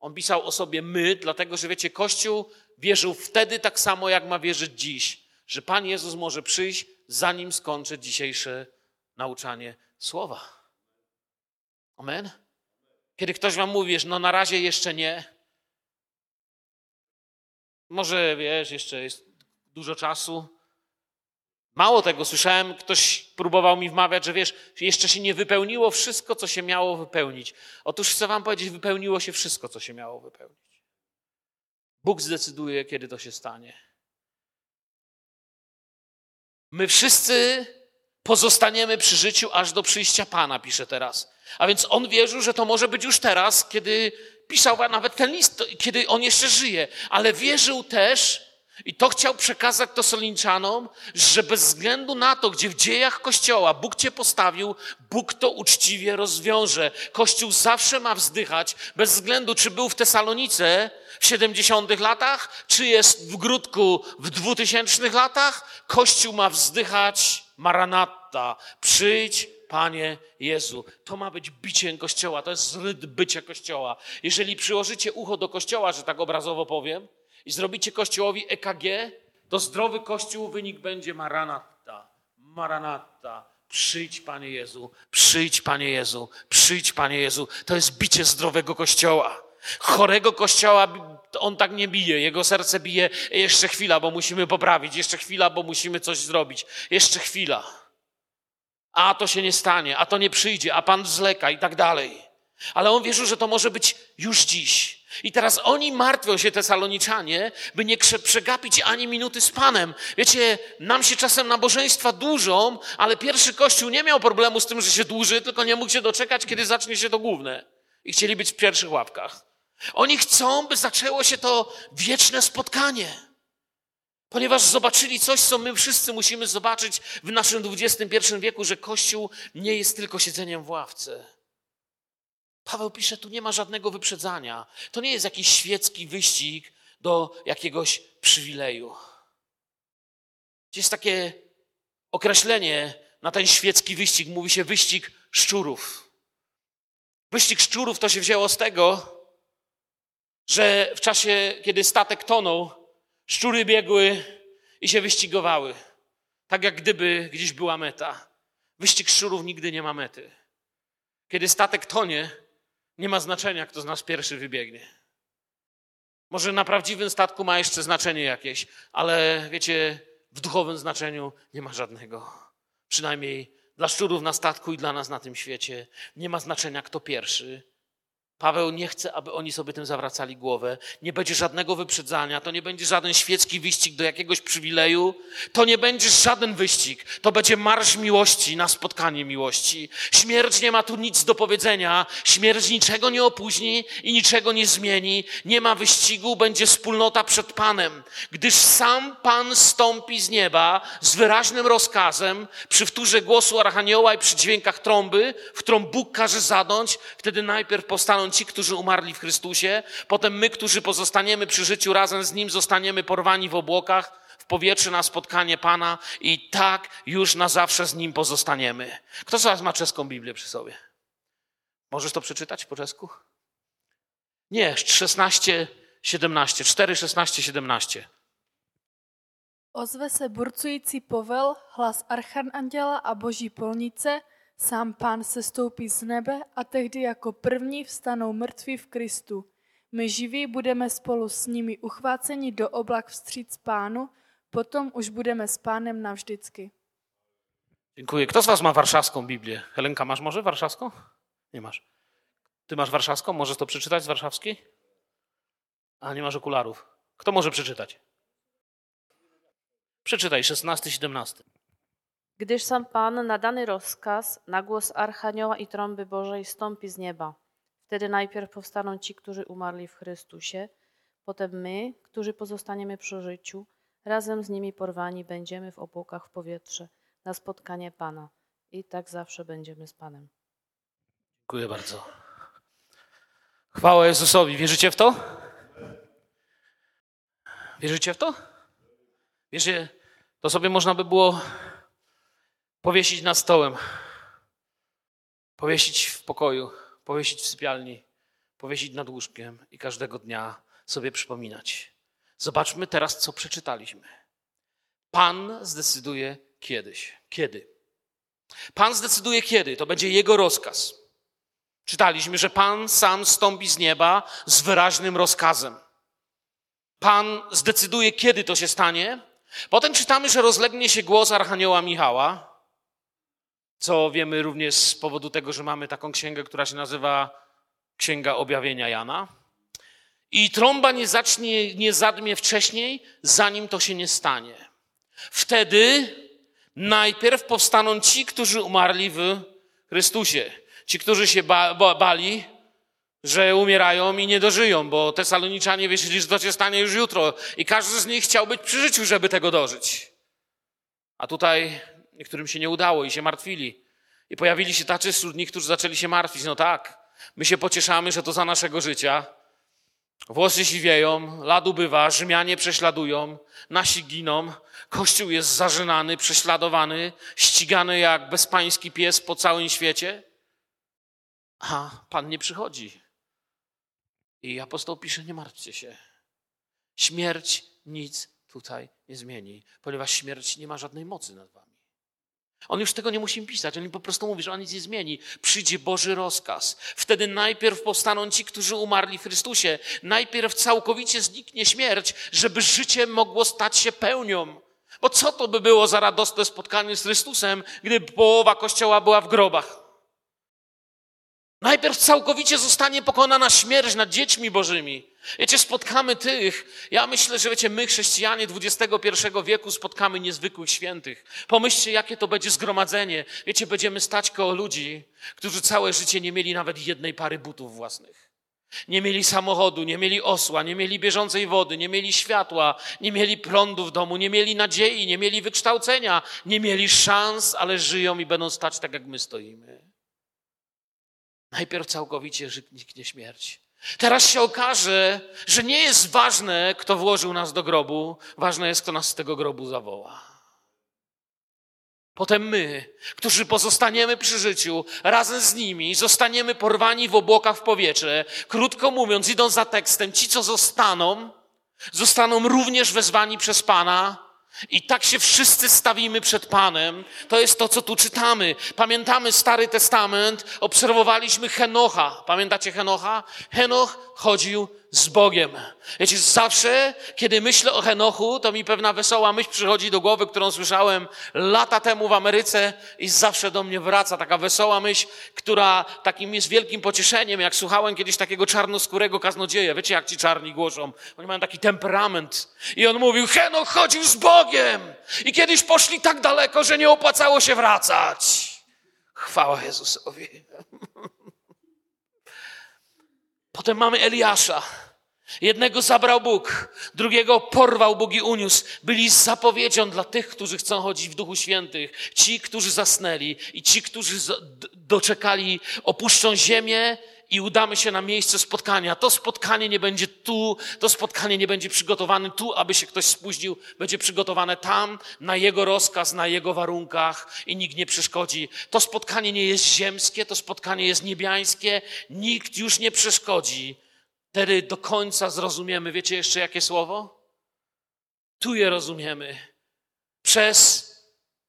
on pisał o sobie my, dlatego że wiecie, Kościół wierzył wtedy tak samo, jak ma wierzyć dziś, że Pan Jezus może przyjść, zanim skończy dzisiejsze nauczanie słowa. Amen. Kiedy ktoś wam mówi, że no na razie jeszcze nie, może wiesz, jeszcze jest dużo czasu. Mało tego, słyszałem, ktoś próbował mi wmawiać, że wiesz, jeszcze się nie wypełniło wszystko, co się miało wypełnić. Otóż chcę wam powiedzieć, wypełniło się wszystko, co się miało wypełnić. Bóg zdecyduje, kiedy to się stanie. My wszyscy pozostaniemy przy życiu aż do przyjścia Pana, pisze teraz. A więc on wierzył, że to może być już teraz, kiedy pisał nawet ten list, kiedy on jeszcze żyje. Ale wierzył też, i to chciał przekazać to Solinčanom, że bez względu na to, gdzie w dziejach Kościoła Bóg cię postawił, Bóg to uczciwie rozwiąże. Kościół zawsze ma wzdychać, bez względu czy był w Tesalonice w 70 latach, czy jest w Grudku w 2000 latach. Kościół ma wzdychać Maranata, przyjdź Panie Jezu. To ma być bicie Kościoła, to jest rytm bycia Kościoła. Jeżeli przyłożycie ucho do Kościoła, że tak obrazowo powiem, i zrobicie Kościołowi EKG, to zdrowy Kościół wynik będzie Maranata, Maranata. Przyjdź, Panie Jezu, przyjdź, Panie Jezu, przyjdź, Panie Jezu. To jest bicie zdrowego Kościoła. Chorego Kościoła on tak nie bije, jego serce bije jeszcze chwila, bo musimy poprawić, jeszcze chwila, bo musimy coś zrobić, jeszcze chwila. A to się nie stanie, a to nie przyjdzie, a Pan zleka i tak dalej. Ale on wierzył, że to może być już dziś. I teraz oni martwią się, te saloniczanie, by nie przegapić ani minuty z Panem. Wiecie, nam się czasem nabożeństwa dłużą, ale pierwszy kościół nie miał problemu z tym, że się dłuży, tylko nie mógł się doczekać, kiedy zacznie się to główne. I chcieli być w pierwszych łapkach. Oni chcą, by zaczęło się to wieczne spotkanie. Ponieważ zobaczyli coś, co my wszyscy musimy zobaczyć w naszym XXI wieku, że Kościół nie jest tylko siedzeniem w ławce. Paweł pisze, tu nie ma żadnego wyprzedzania. To nie jest jakiś świecki wyścig do jakiegoś przywileju. Jest takie określenie na ten świecki wyścig. Mówi się wyścig szczurów. Wyścig szczurów to się wzięło z tego, że w czasie, kiedy statek tonął, szczury biegły i się wyścigowały. Tak jak gdyby gdzieś była meta. Wyścig szczurów nigdy nie ma mety. Kiedy statek tonie, nie ma znaczenia, kto z nas pierwszy wybiegnie. Może na prawdziwym statku ma jeszcze znaczenie jakieś, ale wiecie, w duchowym znaczeniu nie ma żadnego. Przynajmniej dla szczurów na statku i dla nas na tym świecie nie ma znaczenia, kto pierwszy, Paweł nie chce, aby oni sobie tym zawracali głowę. Nie będzie żadnego wyprzedzania, to nie będzie żaden świecki wyścig do jakiegoś przywileju, to nie będzie żaden wyścig. To będzie marsz miłości na spotkanie miłości. Śmierć nie ma tu nic do powiedzenia, śmierć niczego nie opóźni i niczego nie zmieni. Nie ma wyścigu, będzie wspólnota przed Panem, gdyż sam Pan stąpi z nieba z wyraźnym rozkazem przy wtórze głosu archanioła i przy dźwiękach trąby, w którą Bóg każe zadąć, wtedy najpierw powstaną ci, którzy umarli w Chrystusie, potem my, którzy pozostaniemy przy życiu razem z Nim, zostaniemy porwani w obłokach, w powietrze na spotkanie Pana i tak już na zawsze z Nim pozostaniemy. Kto z Was ma czeską Biblię przy sobie? Możesz to przeczytać po czesku? Nie, 16, 17, 4, 16, 17. Ozve se burcující povel, hlas archanděla a boží polnice, Sám pán se stoupí z nebe a tehdy jako první vstanou mrtví v Kristu. My živí budeme spolu s nimi uchváceni do oblak vstříc pánu, potom už budeme s pánem navždycky. Dziękuję. Kto z was ma warszawską Biblię? Helenka, masz może warszawską? Nie masz. Ty masz warszawską? Możesz to przeczytać z warszawskiej? A nie masz okularów. Kto może przeczytać? Przeczytaj 16, 17. Gdyż sam Pan na dany rozkaz, na głos Archanioła i trąby Bożej stąpi z nieba. Wtedy najpierw powstaną ci, którzy umarli w Chrystusie, potem my, którzy pozostaniemy przy życiu, razem z nimi porwani będziemy w obłokach w powietrze na spotkanie Pana. I tak zawsze będziemy z Panem. Dziękuję bardzo. Chwała Jezusowi. Wierzycie w to? Wierzycie w to? Wiecie, to sobie można by było powiesić nad stołem, powiesić w pokoju, powiesić w sypialni, powiesić nad łóżkiem i każdego dnia sobie przypominać. Zobaczmy teraz, co przeczytaliśmy. Pan zdecyduje kiedyś. Kiedy? Pan zdecyduje kiedy. To będzie Jego rozkaz. Czytaliśmy, że Pan sam stąpi z nieba z wyraźnym rozkazem. Pan zdecyduje, kiedy to się stanie. Potem czytamy, że rozlegnie się głos Archanioła Michała, co wiemy również z powodu tego, że mamy taką księgę, która się nazywa Księga Objawienia Jana. I trąba nie zacznie, nie zadmie wcześniej, zanim to się nie stanie. Wtedy najpierw powstaną ci, którzy umarli w Chrystusie. Ci, którzy się ba, ba, bali, że umierają i nie dożyją, bo Tesaloniczanie wierzyli, że to się stanie już jutro i każdy z nich chciał być przy życiu, żeby tego dożyć. A tutaj niektórym się nie udało i się martwili. I pojawili się tacy wśród którzy zaczęli się martwić. No tak, my się pocieszamy, że to za naszego życia. Włosy siwieją, ladu bywa, Rzymianie prześladują, nasi giną, Kościół jest zażynany, prześladowany, ścigany jak bezpański pies po całym świecie. A Pan nie przychodzi. I apostoł pisze, nie martwcie się. Śmierć nic tutaj nie zmieni, ponieważ śmierć nie ma żadnej mocy nad wami. On już tego nie musi pisać, on po prostu mówi, że on nic nie zmieni. Przyjdzie Boży rozkaz. Wtedy najpierw powstaną ci, którzy umarli w Chrystusie. Najpierw całkowicie zniknie śmierć, żeby życie mogło stać się pełnią. Bo co to by było za radosne spotkanie z Chrystusem, gdy połowa Kościoła była w grobach? Najpierw całkowicie zostanie pokonana śmierć nad dziećmi Bożymi. Wiecie, spotkamy tych, ja myślę, że wiecie, my chrześcijanie XXI wieku spotkamy niezwykłych świętych. Pomyślcie, jakie to będzie zgromadzenie. Wiecie, będziemy stać koło ludzi, którzy całe życie nie mieli nawet jednej pary butów własnych. Nie mieli samochodu, nie mieli osła, nie mieli bieżącej wody, nie mieli światła, nie mieli prądu w domu, nie mieli nadziei, nie mieli wykształcenia, nie mieli szans, ale żyją i będą stać tak, jak my stoimy. Najpierw całkowicie zniknie śmierć. Teraz się okaże, że nie jest ważne, kto włożył nas do grobu, ważne jest, kto nas z tego grobu zawoła. Potem my, którzy pozostaniemy przy życiu, razem z nimi, zostaniemy porwani w obłokach w powietrze. Krótko mówiąc, idąc za tekstem, ci, co zostaną, zostaną również wezwani przez Pana i tak się wszyscy stawimy przed Panem. To jest to, co tu czytamy. Pamiętamy Stary Testament, obserwowaliśmy Henocha. Pamiętacie Henocha? Henoch chodził z Bogiem. Wiecie, zawsze, kiedy myślę o Henochu, to mi pewna wesoła myśl przychodzi do głowy, którą słyszałem lata temu w Ameryce i zawsze do mnie wraca. Taka wesoła myśl, która takim jest wielkim pocieszeniem, jak słuchałem kiedyś takiego czarnoskórego kaznodzieja. Wiecie, jak ci czarni głoszą? Oni mają taki temperament. I on mówił, Henoch chodził z Bogiem. I kiedyś poszli tak daleko, że nie opłacało się wracać. Chwała Jezusowi. Potem mamy Eliasza. Jednego zabrał Bóg, drugiego porwał Bóg i uniósł. Byli zapowiedzią dla tych, którzy chcą chodzić w Duchu Świętych. Ci, którzy zasnęli i ci, którzy doczekali, opuszczą ziemię i udamy się na miejsce spotkania. To spotkanie nie będzie tu, to spotkanie nie będzie przygotowane tu, aby się ktoś spóźnił. Będzie przygotowane tam, na jego rozkaz, na jego warunkach i nikt nie przeszkodzi. To spotkanie nie jest ziemskie, to spotkanie jest niebiańskie. Nikt już nie przeszkodzi. Wtedy do końca zrozumiemy. Wiecie jeszcze jakie słowo? Tu je rozumiemy. Przez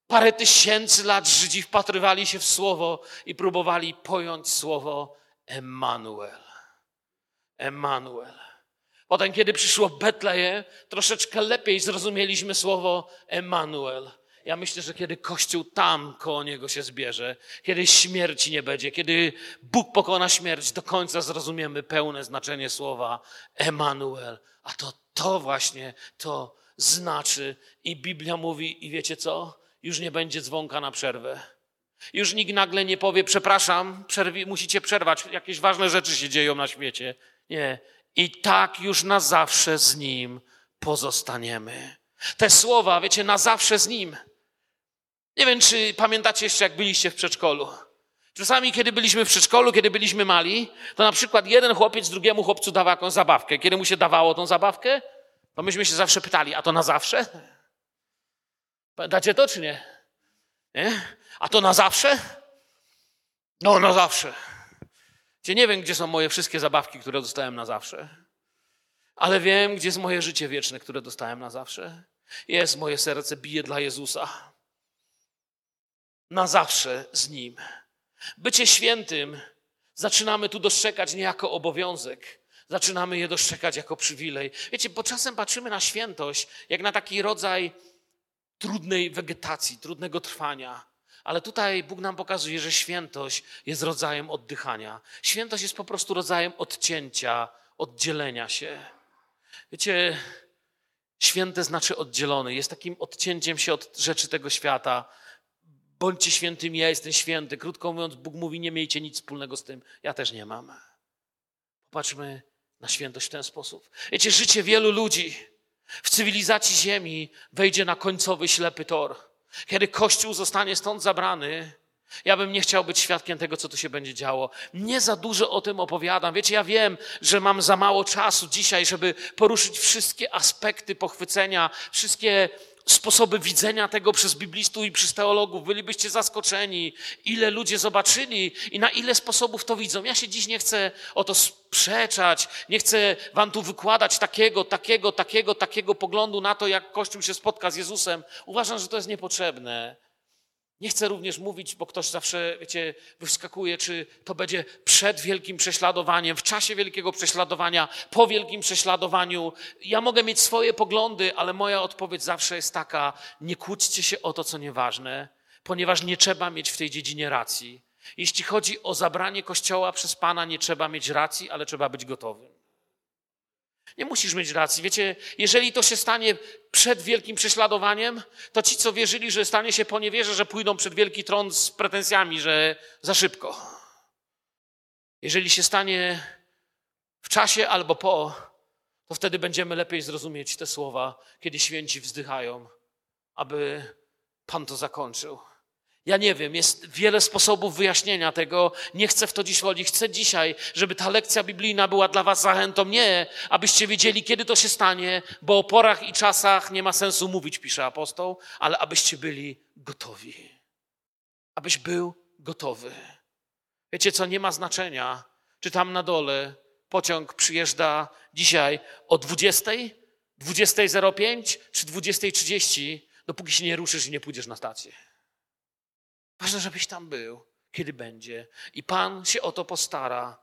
parę tysięcy lat Żydzi wpatrywali się w słowo i próbowali pojąć słowo Emmanuel. Emmanuel. Potem, kiedy przyszło Betleje, troszeczkę lepiej zrozumieliśmy słowo Emmanuel. Ja myślę, że kiedy Kościół tam koło niego się zbierze, kiedy śmierci nie będzie, kiedy Bóg pokona śmierć, do końca zrozumiemy pełne znaczenie słowa Emmanuel. A to to właśnie to znaczy. I Biblia mówi, i wiecie co? Już nie będzie dzwonka na przerwę. Już nikt nagle nie powie, przepraszam, przerwi, musicie przerwać, jakieś ważne rzeczy się dzieją na świecie. Nie. I tak już na zawsze z Nim pozostaniemy. Te słowa, wiecie, na zawsze z Nim. Nie wiem, czy pamiętacie jeszcze, jak byliście w przedszkolu. Czasami, kiedy byliśmy w przedszkolu, kiedy byliśmy mali, to na przykład jeden chłopiec drugiemu chłopcu dawał jakąś zabawkę. Kiedy mu się dawało tą zabawkę? To myśmy się zawsze pytali, a to na zawsze? Pamiętacie to czy nie? Nie? A to na zawsze? No, na zawsze. Gdzie nie wiem, gdzie są moje wszystkie zabawki, które dostałem na zawsze, ale wiem, gdzie jest moje życie wieczne, które dostałem na zawsze. Jest moje serce, bije dla Jezusa. Na zawsze z Nim. Bycie świętym zaczynamy tu dostrzegać nie jako obowiązek, zaczynamy je dostrzegać jako przywilej. Wiecie, bo czasem patrzymy na świętość jak na taki rodzaj trudnej wegetacji, trudnego trwania. Ale tutaj Bóg nam pokazuje, że świętość jest rodzajem oddychania. Świętość jest po prostu rodzajem odcięcia, oddzielenia się. Wiecie, święte znaczy oddzielony. Jest takim odcięciem się od rzeczy tego świata. Bądźcie świętymi, ja jestem święty. Krótko mówiąc, Bóg mówi, nie miejcie nic wspólnego z tym. Ja też nie mam. Popatrzmy na świętość w ten sposób. Wiecie, życie wielu ludzi w cywilizacji Ziemi wejdzie na końcowy ślepy tor. Kiedy Kościół zostanie stąd zabrany, ja bym nie chciał być świadkiem tego, co tu się będzie działo. Nie za dużo o tym opowiadam. Wiecie, ja wiem, że mam za mało czasu dzisiaj, żeby poruszyć wszystkie aspekty pochwycenia, wszystkie sposoby widzenia tego przez biblistów i przez teologów. Bylibyście zaskoczeni, ile ludzie zobaczyli i na ile sposobów to widzą. Ja się dziś nie chcę o to sprzeczać, nie chcę wam tu wykładać takiego, takiego, takiego, takiego poglądu na to, jak Kościół się spotka z Jezusem. Uważam, że to jest niepotrzebne. Nie chcę również mówić, bo ktoś zawsze, wiecie, wyskakuje, czy to będzie przed wielkim prześladowaniem, w czasie wielkiego prześladowania, po wielkim prześladowaniu. Ja mogę mieć swoje poglądy, ale moja odpowiedź zawsze jest taka: nie kłóćcie się o to, co nieważne, ponieważ nie trzeba mieć w tej dziedzinie racji. Jeśli chodzi o zabranie kościoła przez Pana, nie trzeba mieć racji, ale trzeba być gotowym. Nie musisz mieć racji. Wiecie, jeżeli to się stanie przed wielkim prześladowaniem, to ci, co wierzyli, że stanie się poniewierze, że pójdą przed wielki tron z pretensjami, że za szybko. Jeżeli się stanie w czasie albo po, to wtedy będziemy lepiej zrozumieć te słowa, kiedy święci wzdychają, aby Pan to zakończył. Ja nie wiem, jest wiele sposobów wyjaśnienia tego. Nie chcę w to dziś chodzić. Chcę dzisiaj, żeby ta lekcja biblijna była dla Was zachętą. Nie, abyście wiedzieli, kiedy to się stanie, bo o porach i czasach nie ma sensu mówić, pisze apostoł, ale abyście byli gotowi. Abyś był gotowy. Wiecie co, nie ma znaczenia, czy tam na dole pociąg przyjeżdża dzisiaj o 20, 20.05 czy 20.30, dopóki się nie ruszysz i nie pójdziesz na stację. Ważne, żebyś tam był, kiedy będzie. I Pan się o to postara.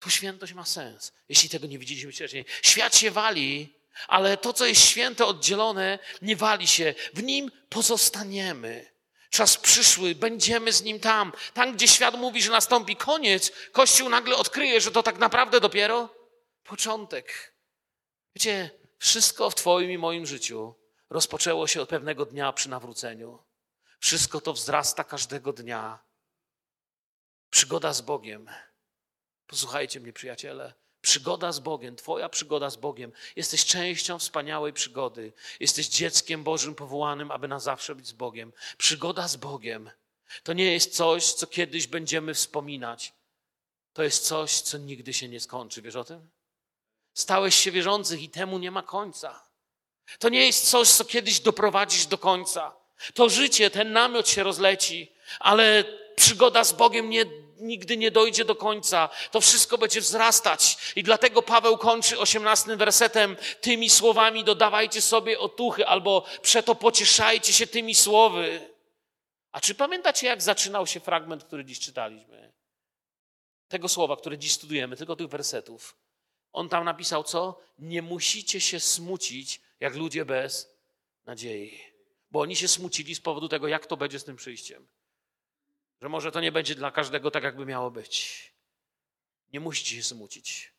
Tu świętość ma sens, jeśli tego nie widzieliśmy wcześniej. Świat się wali, ale to, co jest święte, oddzielone, nie wali się. W nim pozostaniemy. Czas przyszły, będziemy z nim tam. Tam, gdzie świat mówi, że nastąpi koniec, Kościół nagle odkryje, że to tak naprawdę dopiero początek. Wiecie, wszystko w Twoim i moim życiu rozpoczęło się od pewnego dnia przy nawróceniu. Wszystko to wzrasta każdego dnia. Przygoda z Bogiem. Posłuchajcie mnie, przyjaciele. Przygoda z Bogiem, Twoja przygoda z Bogiem. Jesteś częścią wspaniałej przygody. Jesteś dzieckiem Bożym powołanym, aby na zawsze być z Bogiem. Przygoda z Bogiem to nie jest coś, co kiedyś będziemy wspominać. To jest coś, co nigdy się nie skończy. Wiesz o tym? Stałeś się wierzących i temu nie ma końca. To nie jest coś, co kiedyś doprowadzisz do końca. To życie, ten namiot się rozleci, ale przygoda z Bogiem nie, nigdy nie dojdzie do końca. To wszystko będzie wzrastać. I dlatego Paweł kończy osiemnastym wersetem tymi słowami: dodawajcie sobie otuchy, albo przeto pocieszajcie się tymi słowy. A czy pamiętacie, jak zaczynał się fragment, który dziś czytaliśmy? Tego słowa, które dziś studujemy, tylko tych wersetów. On tam napisał co? Nie musicie się smucić, jak ludzie bez nadziei bo oni się smucili z powodu tego, jak to będzie z tym przyjściem. Że może to nie będzie dla każdego tak, jakby miało być. Nie musicie się smucić.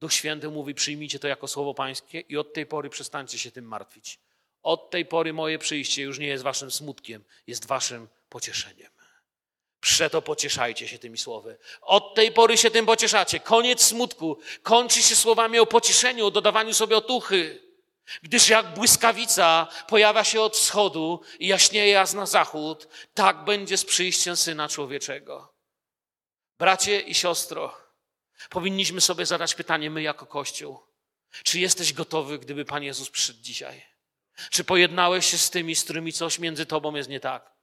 Duch Święty mówi: przyjmijcie to jako słowo Pańskie i od tej pory przestańcie się tym martwić. Od tej pory moje przyjście już nie jest waszym smutkiem, jest waszym pocieszeniem. Przeto pocieszajcie się tymi słowy. Od tej pory się tym pocieszacie. Koniec smutku. Kończy się słowami o pocieszeniu, o dodawaniu sobie otuchy. Gdyż jak błyskawica pojawia się od wschodu i jaśnieje aż na zachód, tak będzie z przyjściem Syna Człowieczego. Bracie i siostro, powinniśmy sobie zadać pytanie, my jako Kościół, Czy jesteś gotowy, gdyby Pan Jezus przyszedł dzisiaj? Czy pojednałeś się z tymi, z którymi coś między Tobą jest nie tak?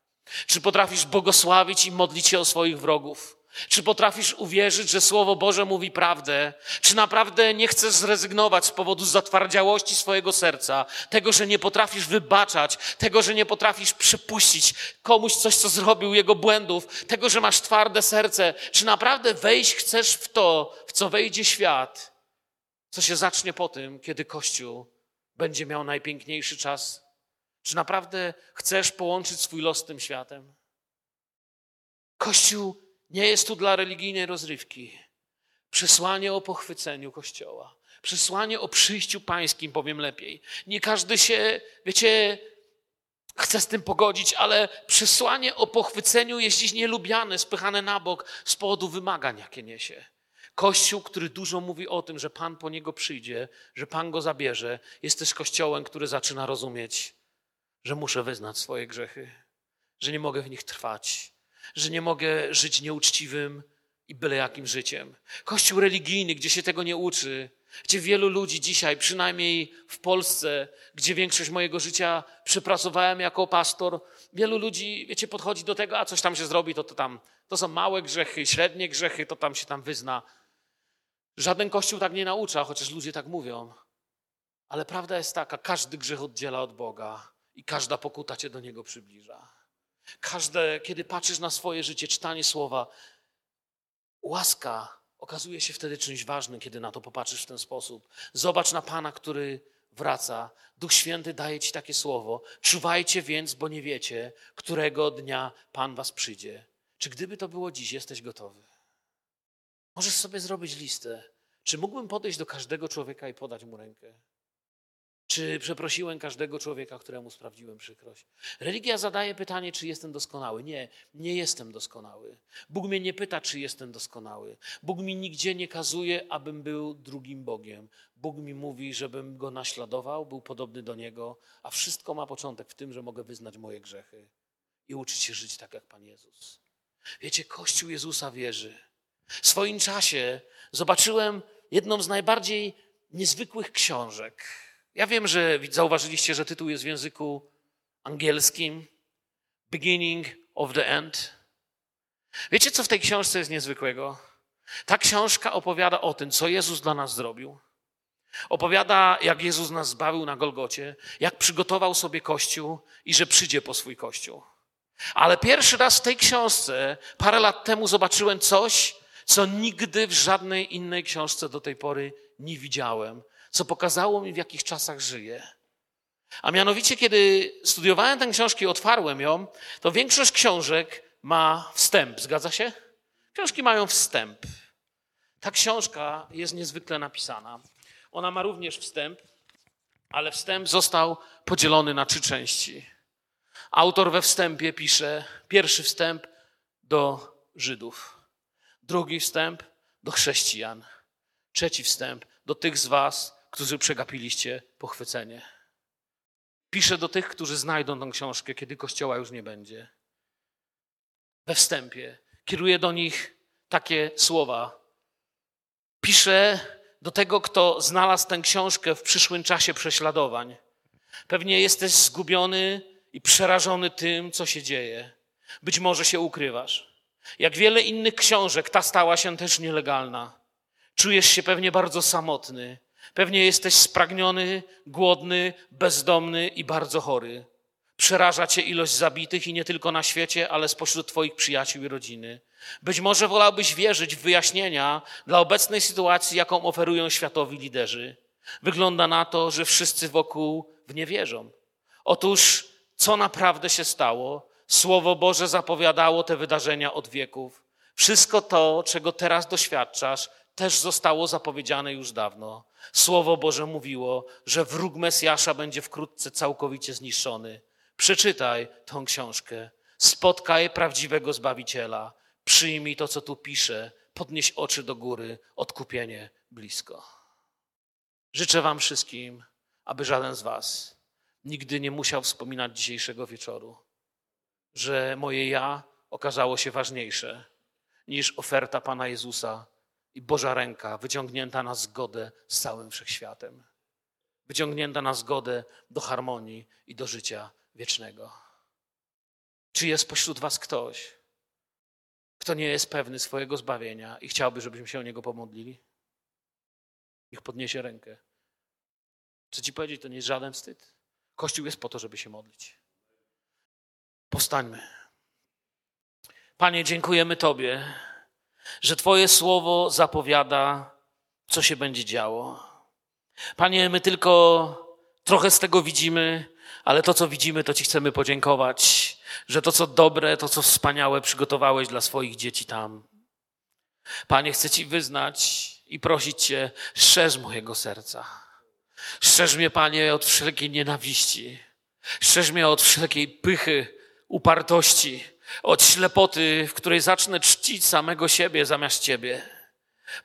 Czy potrafisz błogosławić i modlić się o swoich wrogów? Czy potrafisz uwierzyć, że Słowo Boże mówi prawdę? Czy naprawdę nie chcesz zrezygnować z powodu zatwardziałości swojego serca, tego, że nie potrafisz wybaczać, tego, że nie potrafisz przepuścić komuś coś, co zrobił, jego błędów, tego, że masz twarde serce? Czy naprawdę wejść chcesz w to, w co wejdzie świat, co się zacznie po tym, kiedy Kościół będzie miał najpiękniejszy czas? Czy naprawdę chcesz połączyć swój los z tym światem? Kościół nie jest tu dla religijnej rozrywki. Przesłanie o pochwyceniu Kościoła. Przesłanie o przyjściu pańskim, powiem lepiej. Nie każdy się, wiecie, chce z tym pogodzić, ale przesłanie o pochwyceniu jest dziś nielubiane, spychane na bok z powodu wymagań, jakie niesie. Kościół, który dużo mówi o tym, że Pan po niego przyjdzie, że Pan go zabierze, jest też kościołem, który zaczyna rozumieć, że muszę wyznać swoje grzechy, że nie mogę w nich trwać, że nie mogę żyć nieuczciwym i byle jakim życiem. Kościół religijny, gdzie się tego nie uczy, gdzie wielu ludzi dzisiaj, przynajmniej w Polsce, gdzie większość mojego życia przepracowałem jako pastor, wielu ludzi, wiecie, podchodzi do tego, a coś tam się zrobi, to, to tam, to są małe grzechy, średnie grzechy, to tam się tam wyzna. Żaden kościół tak nie naucza, chociaż ludzie tak mówią. Ale prawda jest taka, każdy grzech oddziela od Boga i każda pokuta cię do Niego przybliża. Każde, kiedy patrzysz na swoje życie, czytanie słowa, łaska okazuje się wtedy czymś ważnym, kiedy na to popatrzysz w ten sposób. Zobacz na Pana, który wraca. Duch Święty daje ci takie słowo. Czuwajcie więc, bo nie wiecie, którego dnia Pan was przyjdzie. Czy gdyby to było dziś, jesteś gotowy? Możesz sobie zrobić listę. Czy mógłbym podejść do każdego człowieka i podać mu rękę? Czy przeprosiłem każdego człowieka, któremu sprawdziłem przykrość? Religia zadaje pytanie, czy jestem doskonały. Nie, nie jestem doskonały. Bóg mnie nie pyta, czy jestem doskonały. Bóg mi nigdzie nie kazuje, abym był drugim Bogiem. Bóg mi mówi, żebym go naśladował, był podobny do niego, a wszystko ma początek w tym, że mogę wyznać moje grzechy i uczyć się żyć tak jak Pan Jezus. Wiecie, Kościół Jezusa wierzy. W swoim czasie zobaczyłem jedną z najbardziej niezwykłych książek ja wiem, że zauważyliście, że tytuł jest w języku angielskim Beginning of the End. Wiecie, co w tej książce jest niezwykłego? Ta książka opowiada o tym, co Jezus dla nas zrobił. Opowiada, jak Jezus nas zbawił na Golgocie, jak przygotował sobie Kościół i że przyjdzie po swój Kościół. Ale pierwszy raz w tej książce, parę lat temu, zobaczyłem coś, co nigdy w żadnej innej książce do tej pory nie widziałem co pokazało mi, w jakich czasach żyję. A mianowicie, kiedy studiowałem tę książkę i otwarłem ją, to większość książek ma wstęp. Zgadza się? Książki mają wstęp. Ta książka jest niezwykle napisana. Ona ma również wstęp, ale wstęp został podzielony na trzy części. Autor we wstępie pisze pierwszy wstęp do Żydów, drugi wstęp do chrześcijan, trzeci wstęp do tych z Was, którzy przegapiliście pochwycenie. Piszę do tych, którzy znajdą tę książkę, kiedy kościoła już nie będzie. We wstępie kieruję do nich takie słowa. Piszę do tego, kto znalazł tę książkę w przyszłym czasie prześladowań. Pewnie jesteś zgubiony i przerażony tym, co się dzieje. Być może się ukrywasz. Jak wiele innych książek, ta stała się też nielegalna. Czujesz się pewnie bardzo samotny Pewnie jesteś spragniony, głodny, bezdomny i bardzo chory. Przeraża cię ilość zabitych i nie tylko na świecie, ale spośród twoich przyjaciół i rodziny. Być może wolałbyś wierzyć w wyjaśnienia dla obecnej sytuacji, jaką oferują światowi liderzy. Wygląda na to, że wszyscy wokół w nie wierzą. Otóż, co naprawdę się stało? Słowo Boże zapowiadało te wydarzenia od wieków. Wszystko to, czego teraz doświadczasz, też zostało zapowiedziane już dawno. Słowo Boże mówiło, że wróg Mesjasza będzie wkrótce całkowicie zniszczony. Przeczytaj tą książkę. Spotkaj prawdziwego Zbawiciela. Przyjmij to, co tu pisze. Podnieś oczy do góry. Odkupienie blisko. Życzę Wam wszystkim, aby żaden z Was nigdy nie musiał wspominać dzisiejszego wieczoru, że moje ja okazało się ważniejsze niż oferta Pana Jezusa i Boża ręka wyciągnięta na zgodę z całym wszechświatem. Wyciągnięta na zgodę do harmonii i do życia wiecznego. Czy jest pośród Was ktoś, kto nie jest pewny swojego zbawienia i chciałby, żebyśmy się o niego pomodlili? Niech podniesie rękę. Chcę Ci powiedzieć, to nie jest żaden wstyd. Kościół jest po to, żeby się modlić. Powstańmy. Panie, dziękujemy Tobie, że Twoje słowo zapowiada, co się będzie działo. Panie, my tylko trochę z tego widzimy, ale to, co widzimy, to Ci chcemy podziękować, że to, co dobre, to, co wspaniałe przygotowałeś dla swoich dzieci tam. Panie, chcę Ci wyznać i prosić Cię, strzeż mojego serca. Strzeż mnie, Panie, od wszelkiej nienawiści. Strzeż mnie od wszelkiej pychy, upartości, od ślepoty, w której zacznę czcić samego siebie zamiast Ciebie.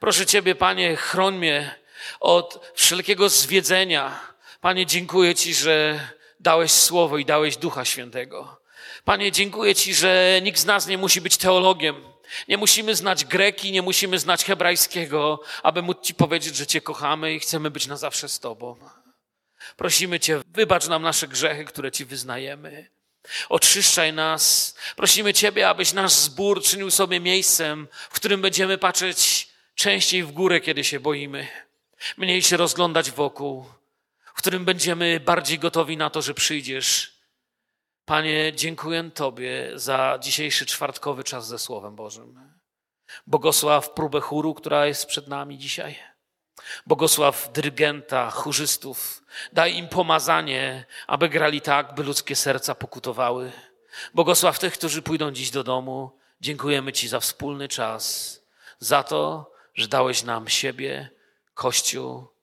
Proszę Ciebie, Panie, chroń mnie od wszelkiego zwiedzenia. Panie, dziękuję Ci, że dałeś słowo i dałeś Ducha Świętego. Panie, dziękuję Ci, że nikt z nas nie musi być teologiem. Nie musimy znać greki, nie musimy znać hebrajskiego, aby móc Ci powiedzieć, że Cię kochamy i chcemy być na zawsze z Tobą. Prosimy Cię, wybacz nam nasze grzechy, które Ci wyznajemy. Oczyszczaj nas. Prosimy Ciebie, abyś nasz zbór czynił sobie miejscem, w którym będziemy patrzeć częściej w górę, kiedy się boimy. Mniej się rozglądać wokół, w którym będziemy bardziej gotowi na to, że przyjdziesz. Panie, dziękuję Tobie za dzisiejszy czwartkowy czas ze Słowem Bożym. Bogosław próbę chóru, która jest przed nami dzisiaj. Bogosław dyrygenta, chórzystów. Daj im pomazanie, aby grali tak, by ludzkie serca pokutowały. Bogosław tych, którzy pójdą dziś do domu. Dziękujemy Ci za wspólny czas, za to, że dałeś nam siebie, Kościół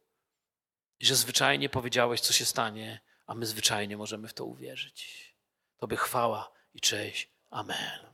że zwyczajnie powiedziałeś, co się stanie, a my zwyczajnie możemy w to uwierzyć. Tobie chwała i cześć. Amen.